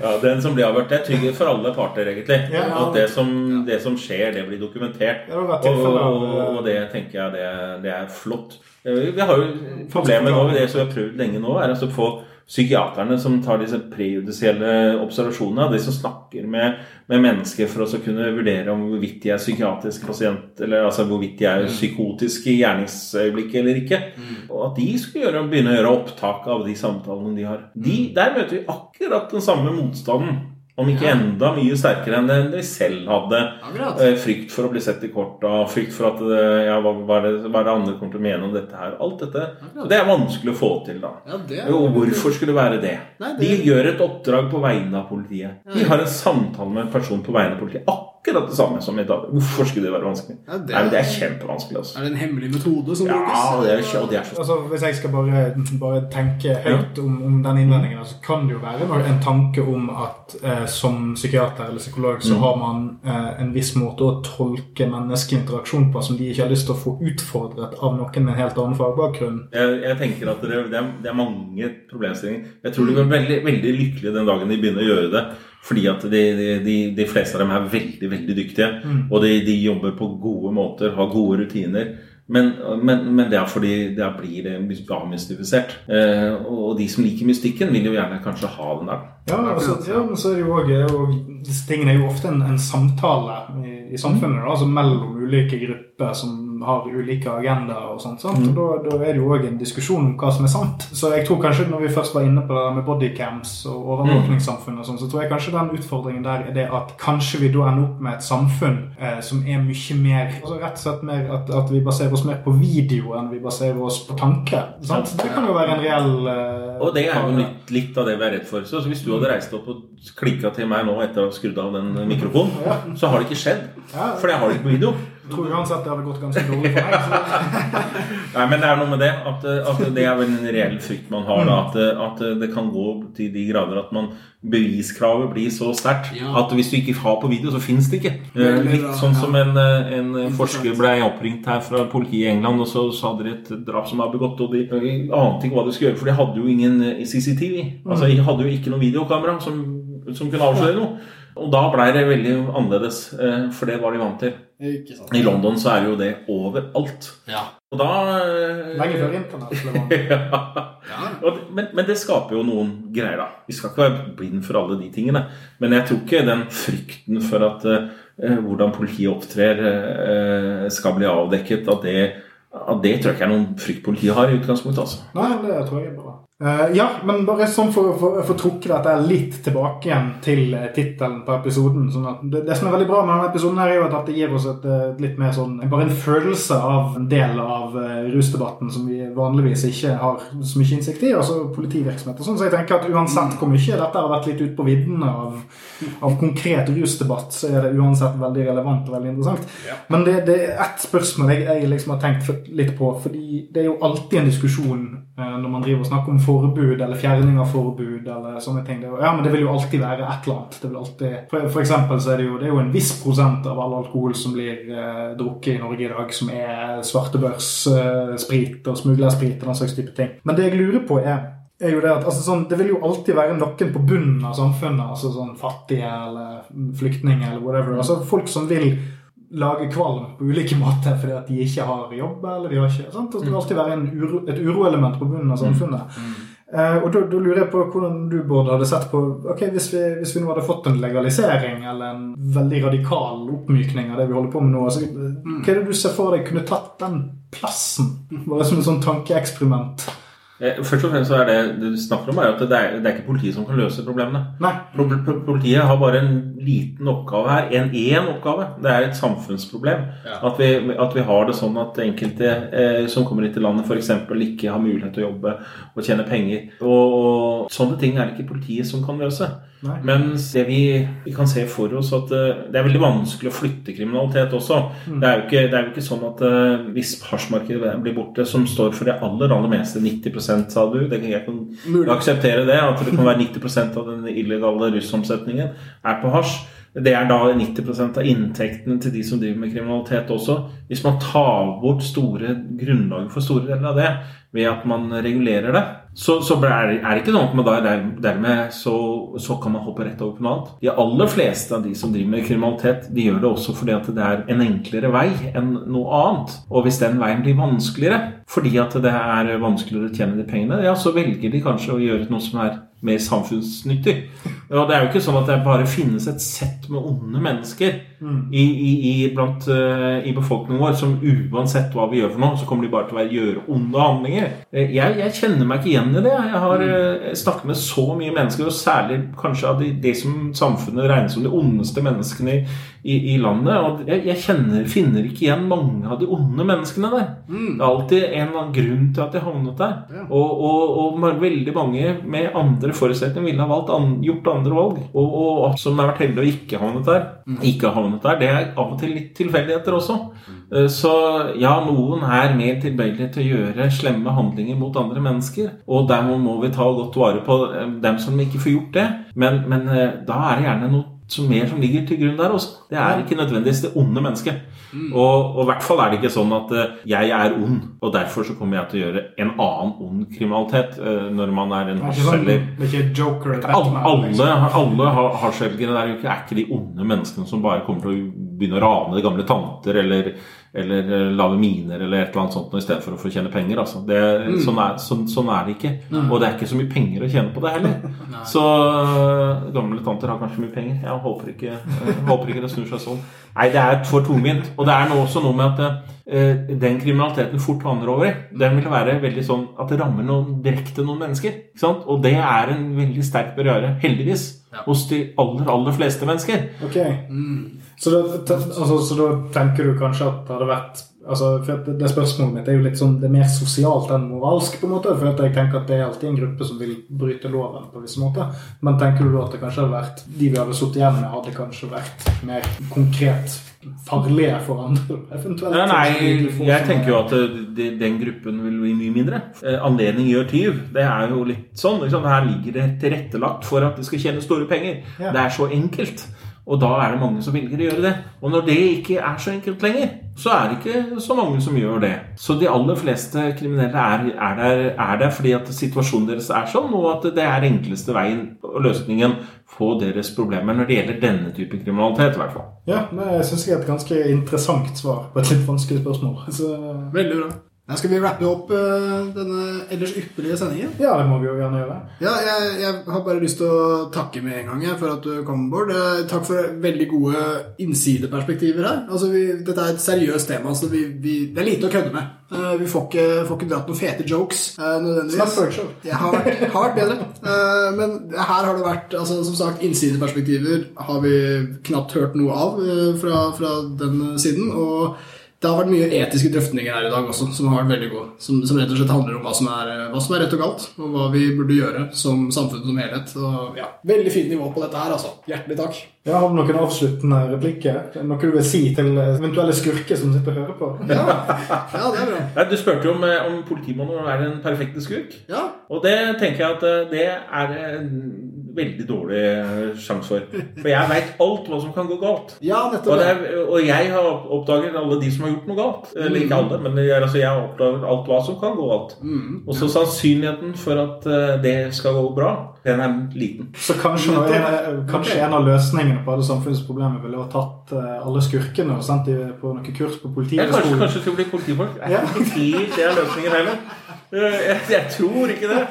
Ja, Den som blir avhørt. Det er trygghet for alle parter, egentlig. Ja. At det som, det som skjer, det blir dokumentert. Ja, det Og, og, og det tenker jeg det, det er flott. Eh, Vi har jo Problemet nå, det som vi har prøvd lenge nå, er altså å få psykiaterne som tar disse prejudisielle observasjonene, de som snakker med, med mennesker for å kunne vurdere om hvorvidt de er psykiatrisk pasient, eller altså hvorvidt de er psykotiske i gjerningsøyeblikket eller ikke. Og at de skulle gjøre, begynne å gjøre opptak av de samtalene de har. De, der møter vi akkurat den samme motstanden. Om ikke enda mye sterkere enn det de selv hadde. Akkurat. Eh, Frykt for å bli sett i korta, frykt for at eh, ja, hva, hva, er det, hva er det andre kommer til å mene om dette her. Alt dette. Så det er vanskelig å få til, da. Ja, det er Og hvorfor skulle det være det? Nei, De gjør et oppdrag på vegne av politiet. De har en samtale med en person på vegne av politiet. Akkurat det samme som i dag. Hvorfor skulle det være vanskelig? Ja, det- Nei, Det er kjempevanskelig. altså. Er det en hemmelig metode som Ja, brukes? det er, ikke- det er så Altså, Hvis jeg skal bare, bare tenke høyt om, om den innvendingen, så kan det jo være en tanke om at eh, som psykiater eller psykolog så har man eh, en viss måte å tolke menneskelig interaksjon på som de ikke har lyst til å få utfordret av noen med en helt annen fagbakgrunn. Jeg, jeg tenker at det, det, er, det er mange problemstillinger. Jeg tror de blir veldig, veldig lykkelige den dagen de begynner å gjøre det. Fordi at de, de, de, fleste av dem er veldig veldig dyktige. Og de, de jobber på gode måter, har gode rutiner. Men, men, men det er fordi det blir avmystifisert. Eh, og de som liker mystikken, vil jo gjerne kanskje ha den der. Ja, altså, ja, men så er det jo og Disse tingene er jo ofte en, en samtale i, i samfunnet, da, altså mellom ulike grupper som har ulike agendaer og sånt. Mm. Og da, da er det jo òg en diskusjon om hva som er sant. Så jeg tror kanskje når vi først var inne på det med bodycams og overvåkningssamfunn og sånn, så tror jeg kanskje den utfordringen der er det at kanskje vi da ender opp med et samfunn eh, som er mye mer altså Rett og slett mer at, at vi baserer oss mer på video enn vi baserer oss på tanke. sant? Det kan jo være en reell eh, Og det er jo litt, litt av det vi er redd for. Så hvis du hadde reist opp og klikka til meg nå etter å ha skrudd av den mikrofonen, så har det ikke skjedd. Ja. For jeg har det ikke på video. Jeg tror uansett det hadde gått ganske dårlig for meg. Så. Nei, men det er noe med det. At, at det er vel en reell frykt man har. Da, at, at det kan gå til de grader at man beviskravet blir så sterkt Ja. at hvis du ikke har på video, så fins det ikke. Eh, Litt sånn som en, eh, en forsker ble oppringt her fra politiet i England, og så sa de et drap som er begått, og de, ante ikke hva de skulle gjøre, for de hadde jo ingen eh, CCTV. Altså, de hadde jo ikke noe videokamera som, som kunne avsløre noe. Og da blei det veldig annerledes, eh, for det var de vant til. Ikke sant. I London så er jo det overalt. Ja. Og da eh, Lenge før internett ja. Ja. Men, men det skaper jo noen greier, da. Vi skal ikke være blind for alle de tingene. Men jeg tror ikke den frykten for at uh, hvordan politiet opptrer, uh, skal bli avdekket, at det, at det tror jeg ikke er noen frykt politiet har i utgangspunktet. altså. Nei, det tror jeg er bra. Eh, ja, men bare sånn for å få trukket dette litt tilbake igjen til uh, tittelen på episoden. Sånn at det, det som er veldig bra med denne episoden, her er jo at det gir oss et, eh, et litt mer sånn Bare en følelse av en del av uh, rusdebatten som vi vanligvis ikke har så mye innsikt i, altså politivirksomhet og sånn. Så jeg tenker at uansett hvor mye dette har vært litt ute på viddene av, av konkret rusdebatt, så er det uansett veldig relevant og veldig interessant. Men det, det er ett spørsmål jeg, jeg liksom har tenkt litt på, fordi det er jo alltid en diskusjon eh, når man driver og snakker om forbud eller fjerning av forbud eller sånne ting. Ja, men det vil jo alltid være et eller annet. Det vil alltid, for, for eksempel så er det jo, det er jo en viss prosent av all alkohol som blir eh, drukket i Norge i dag, som er svartebørssprit og smuglersprit og den slags type ting. Men det jeg lurer på er er jo det at altså sånn, Det vil jo alltid være noen på bunnen av samfunnet, altså sånn fattige eller flyktninger eller whatever. altså Folk som vil lage kvalm på ulike måter fordi at de ikke har jobb. eller de har ikke, sant? Det vil alltid være en uro, et uroelement på bunnen av samfunnet. Eh, og da, da lurer jeg på hvordan du Bård, hadde sett på ok, hvis vi, hvis vi nå hadde fått en legalisering eller en veldig radikal oppmykning av det vi holder på med nå, altså, hva er det du ser for deg kunne tatt den plassen? Bare som et sånn tankeeksperiment. Eh, først og fremst så er det det du snakker om, er at det er, det er ikke politiet som kan løse problemene. Nei. Politiet har bare en liten oppgave her. En én oppgave. Det er et samfunnsproblem. Ja. At, vi, at, vi, har det sånn at enkelte eh, som kommer hit til landet f.eks. ikke har mulighet til å jobbe og tjene penger. Og, og sånne ting er det ikke politiet som kan løse. Nei. Mens det vi, vi, kan se for oss at uh, det er veldig vanskelig å flytte kriminalitet også. Mm. Det, er ikke, det, er jo ikke, sånn at uh, hvis hasjmarkedet blir borte, som står for det aller aller meste, 90 sa du det, Jeg kan Mulig. akseptere det, at det kan være 90% av den illegale russomsetningen er på hasj. Det er da 90% av inntektene til de som driver med kriminalitet også. Hvis man tar bort store grunnlaget for store deler av det ved at man regulerer det, så, så er det ikke noe at man da dermed så, så, kan man hoppe rett over på noe annet. De aller fleste av de som driver med kriminalitet, de gjør det også fordi at det er en enklere vei enn noe annet. Og hvis den veien blir vanskeligere fordi at det er vanskeligere å tjene de pengene, ja, så velger de kanskje å gjøre noe som er mer samfunnsnyttig. Og Det er jo ikke sånn at det bare finnes et sett med onde mennesker mm. i, i, i, blant, uh, i, befolkningen vår som uansett hva vi gjør for noe, så kommer de bare til å gjøre onde handlinger. Eh, jeg, jeg, kjenner meg ikke igjen i det. Jeg har uh, snakket med så mye mennesker, og særlig kanskje av de, de som samfunnet regner som de ondeste menneskene i, i landet. Og jeg, jeg kjenner, finner ikke igjen mange av de onde menneskene der. Mm. Det er alltid en eller annen grunn til at de havnet der. Ja. Og, og, og, veldig mange med andre forutsetninger ville ha valgt an, gjort andre valg. Og, og som har vært heldige å ikke havnet der, mm. ikke havnet der, det er av og til litt tilfeldigheter også. Mm. Eh, så ja, noen er mer tilbøyelige til å gjøre slemme handlinger mot andre mennesker. Og dermed må vi ta godt vare på eh, dem som ikke får gjort det. Men, men eh, da er det gjerne noe som mer som ligger til grunn der også. Det er ikke nødvendigvis det onde mennesket. Mm. Og, i hvert fall er det ikke sånn at uh, jeg er ond, og derfor så kommer jeg til å gjøre en annen ond kriminalitet uh, når man er en hasjselger. Sånn, alle, alle, alle hasjselgere der er ikke de onde menneskene som bare kommer til å begynne å rane gamle tanter eller eller lage lave miner eller et eller annet sånt i stedet for å få tjene penger. Altså. Det, mm. sånn, er, sånn, sånn, er, det ikke. Nei. Og det er ikke så mye penger å tjene på det heller. så eh, gamle tanter har kanskje mye penger. Jeg håper ikke, jeg håper ikke det snur seg sånn. Nei, det er for tungvint. Og det er også noe med at uh, den kriminaliteten fort vandrer over i, den vil være veldig sånn at det rammer noen, direkte noen mennesker. Og det er en veldig sterk barriere, heldigvis. Hos de aller, aller fleste mennesker. Ok. Mm. Så da, altså, så da, tenker du kanskje at det hadde vært altså, for det, det Spørsmålet mitt er jo litt sånn, det er mer sosialt enn moralsk. på en måte, for jeg tenker at Det er alltid en gruppe som vil bryte loven. på visse måter. Men tenker du da at det kanskje hadde vært, de vi hadde sittet igjen med, hadde kanskje vært mer konkret farlige for andre? eventuelt? Nei, jeg tenker jo at det, den gruppen vil bli mye mindre. Eh, anledning gjør tyv. Det er jo litt sånn. Liksom, her ligger det tilrettelagt for at det skal tjene store penger. Ja. Det er så enkelt. Og da er det mange som velger å gjøre det. Og når det ikke er så enkelt lenger, så er det ikke så mange som gjør det. Så de aller fleste kriminelle er, er, der, er der, fordi at situasjonen deres er sånn, og at det er enkleste veien og løsningen på deres problemer når det gjelder denne type kriminalitet. i hvert fall. Ja, det syns jeg er et ganske interessant svar på et litt vanskelig spørsmål. Så... Veldig bra. Da skal vi rappe opp uh, denne ellers ypperlige sendingen. Ja, det må vi jo gjerne gjøre. Ja, jeg, jeg, har bare lyst til å takke med en gang for at du kom, Bård. Uh, takk for veldig gode innsideperspektiver her. Altså, vi, dette er et seriøst tema, så vi, vi, det er lite å kødde med. Uh, vi får ikke, får ikke, dratt noen fete jokes nødvendigvis. Det har vært, har vært bedre. men her har det vært altså, som sagt, innsideperspektiver har vi knapt hørt noe av fra, fra den siden. og det har vært mye etiske drøftninger her i dag også, som har vært veldig gode. Som, som rett og slett handler om hva som, er, hva som, er, rett og galt, og hva vi burde gjøre som samfunn som helhet. Og, ja, veldig fint nivå på dette her, altså. Hjertelig takk. Ja, Har du noen avsluttende replikker? Noe du vil si til eventuelle skurker som sitter og hører på? Ja, ja det er bra. Du spurte jo om, eh, om politimannen er den perfekte skurk. Ja. Og det tenker jeg at eh, det er en veldig dårlig sjanse for. For jeg veit alt hva som kan gå galt. Ja, nettopp. Og, er, og, jeg har oppdaget alle de som har gjort noe galt. Eller ikke alle, men jeg, altså, jeg har oppdaget alt hva som kan gå galt. Mm. Og så sannsynligheten for at det skal gå bra, den er liten. Så kanskje, kanskje en av løsningene på alle samfunnsproblemer ville ha tatt uh, alle skurkene og sendt dem på noen kurs på politiet? Ja, kanskje, kanskje skal bli politifolk. Jeg er ikke helt det er løsningen heller. Jeg, jeg, tror ikke det.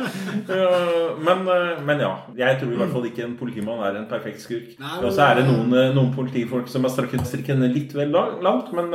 Men, men, ja. Jeg tror i hvert fall ikke en politimann er en perfekt skurk. Og så er det noen, noen politifolk som har strakket strikken litt vel langt, men,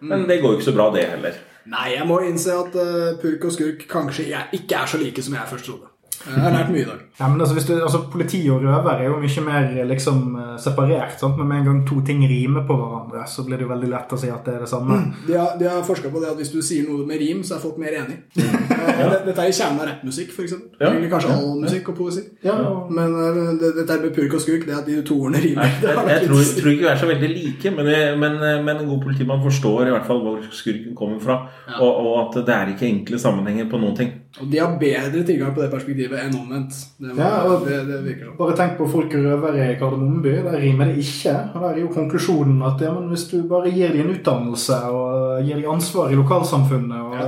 men, det går jo ikke så bra, det heller. Nei, jeg må innse at purk og skurk kanskje ikke er så like som jeg først trodde. Jeg har lært mye i dag. Ja, men altså, du, altså, Politi og røver er jo mye mer liksom, eh, separert. Sant? Men med en gang to ting rimer på hverandre, så blir det jo veldig lett å si at det er det samme. Mm. De har, de har forska på det at hvis du sier noe med rim, så er folk mer enig. Ja. Dette er i kjernen av rappmusikk, f.eks. Ja. Kanskje all musikk og poesi. Ja. Men uh, det, dette med purk og skurk, det at de to ordene rimer Jeg, jeg, jeg tror, tror, ikke vi er så veldig like, men, men, men, en god politimann forstår i hvert fall hvor skurken kommer fra, og, og at det er ikke enkle sammenhenger på noen ting. Og de har bedre tilgang på det perspektivet enn omvendt. Det, var, ja, det, det virker sånn. Bare tenk på folk røvere i Kardemommeby. Der rimer det ikke. Og der er jo konklusjonen at ja, hvis du bare gir dem en utdannelse og gir dem ansvar i lokalsamfunnet og ja.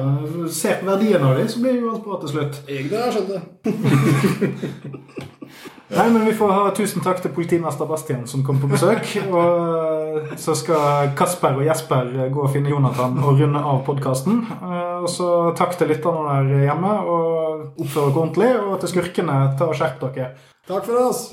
ser på verdien av dem, så blir jo alt bra til slutt. Jeg det har skjønt det. Nei, men Vi får ha tusen takk til politimester Bastian som kom på besøk. Og så skal Kasper og Jesper gå og finne Jonathan og runde av podkasten. Og så takk til lytterne der hjemme, og oppfør dere ordentlig. Og til skurkene, ta og skjerp dere. Takk for oss.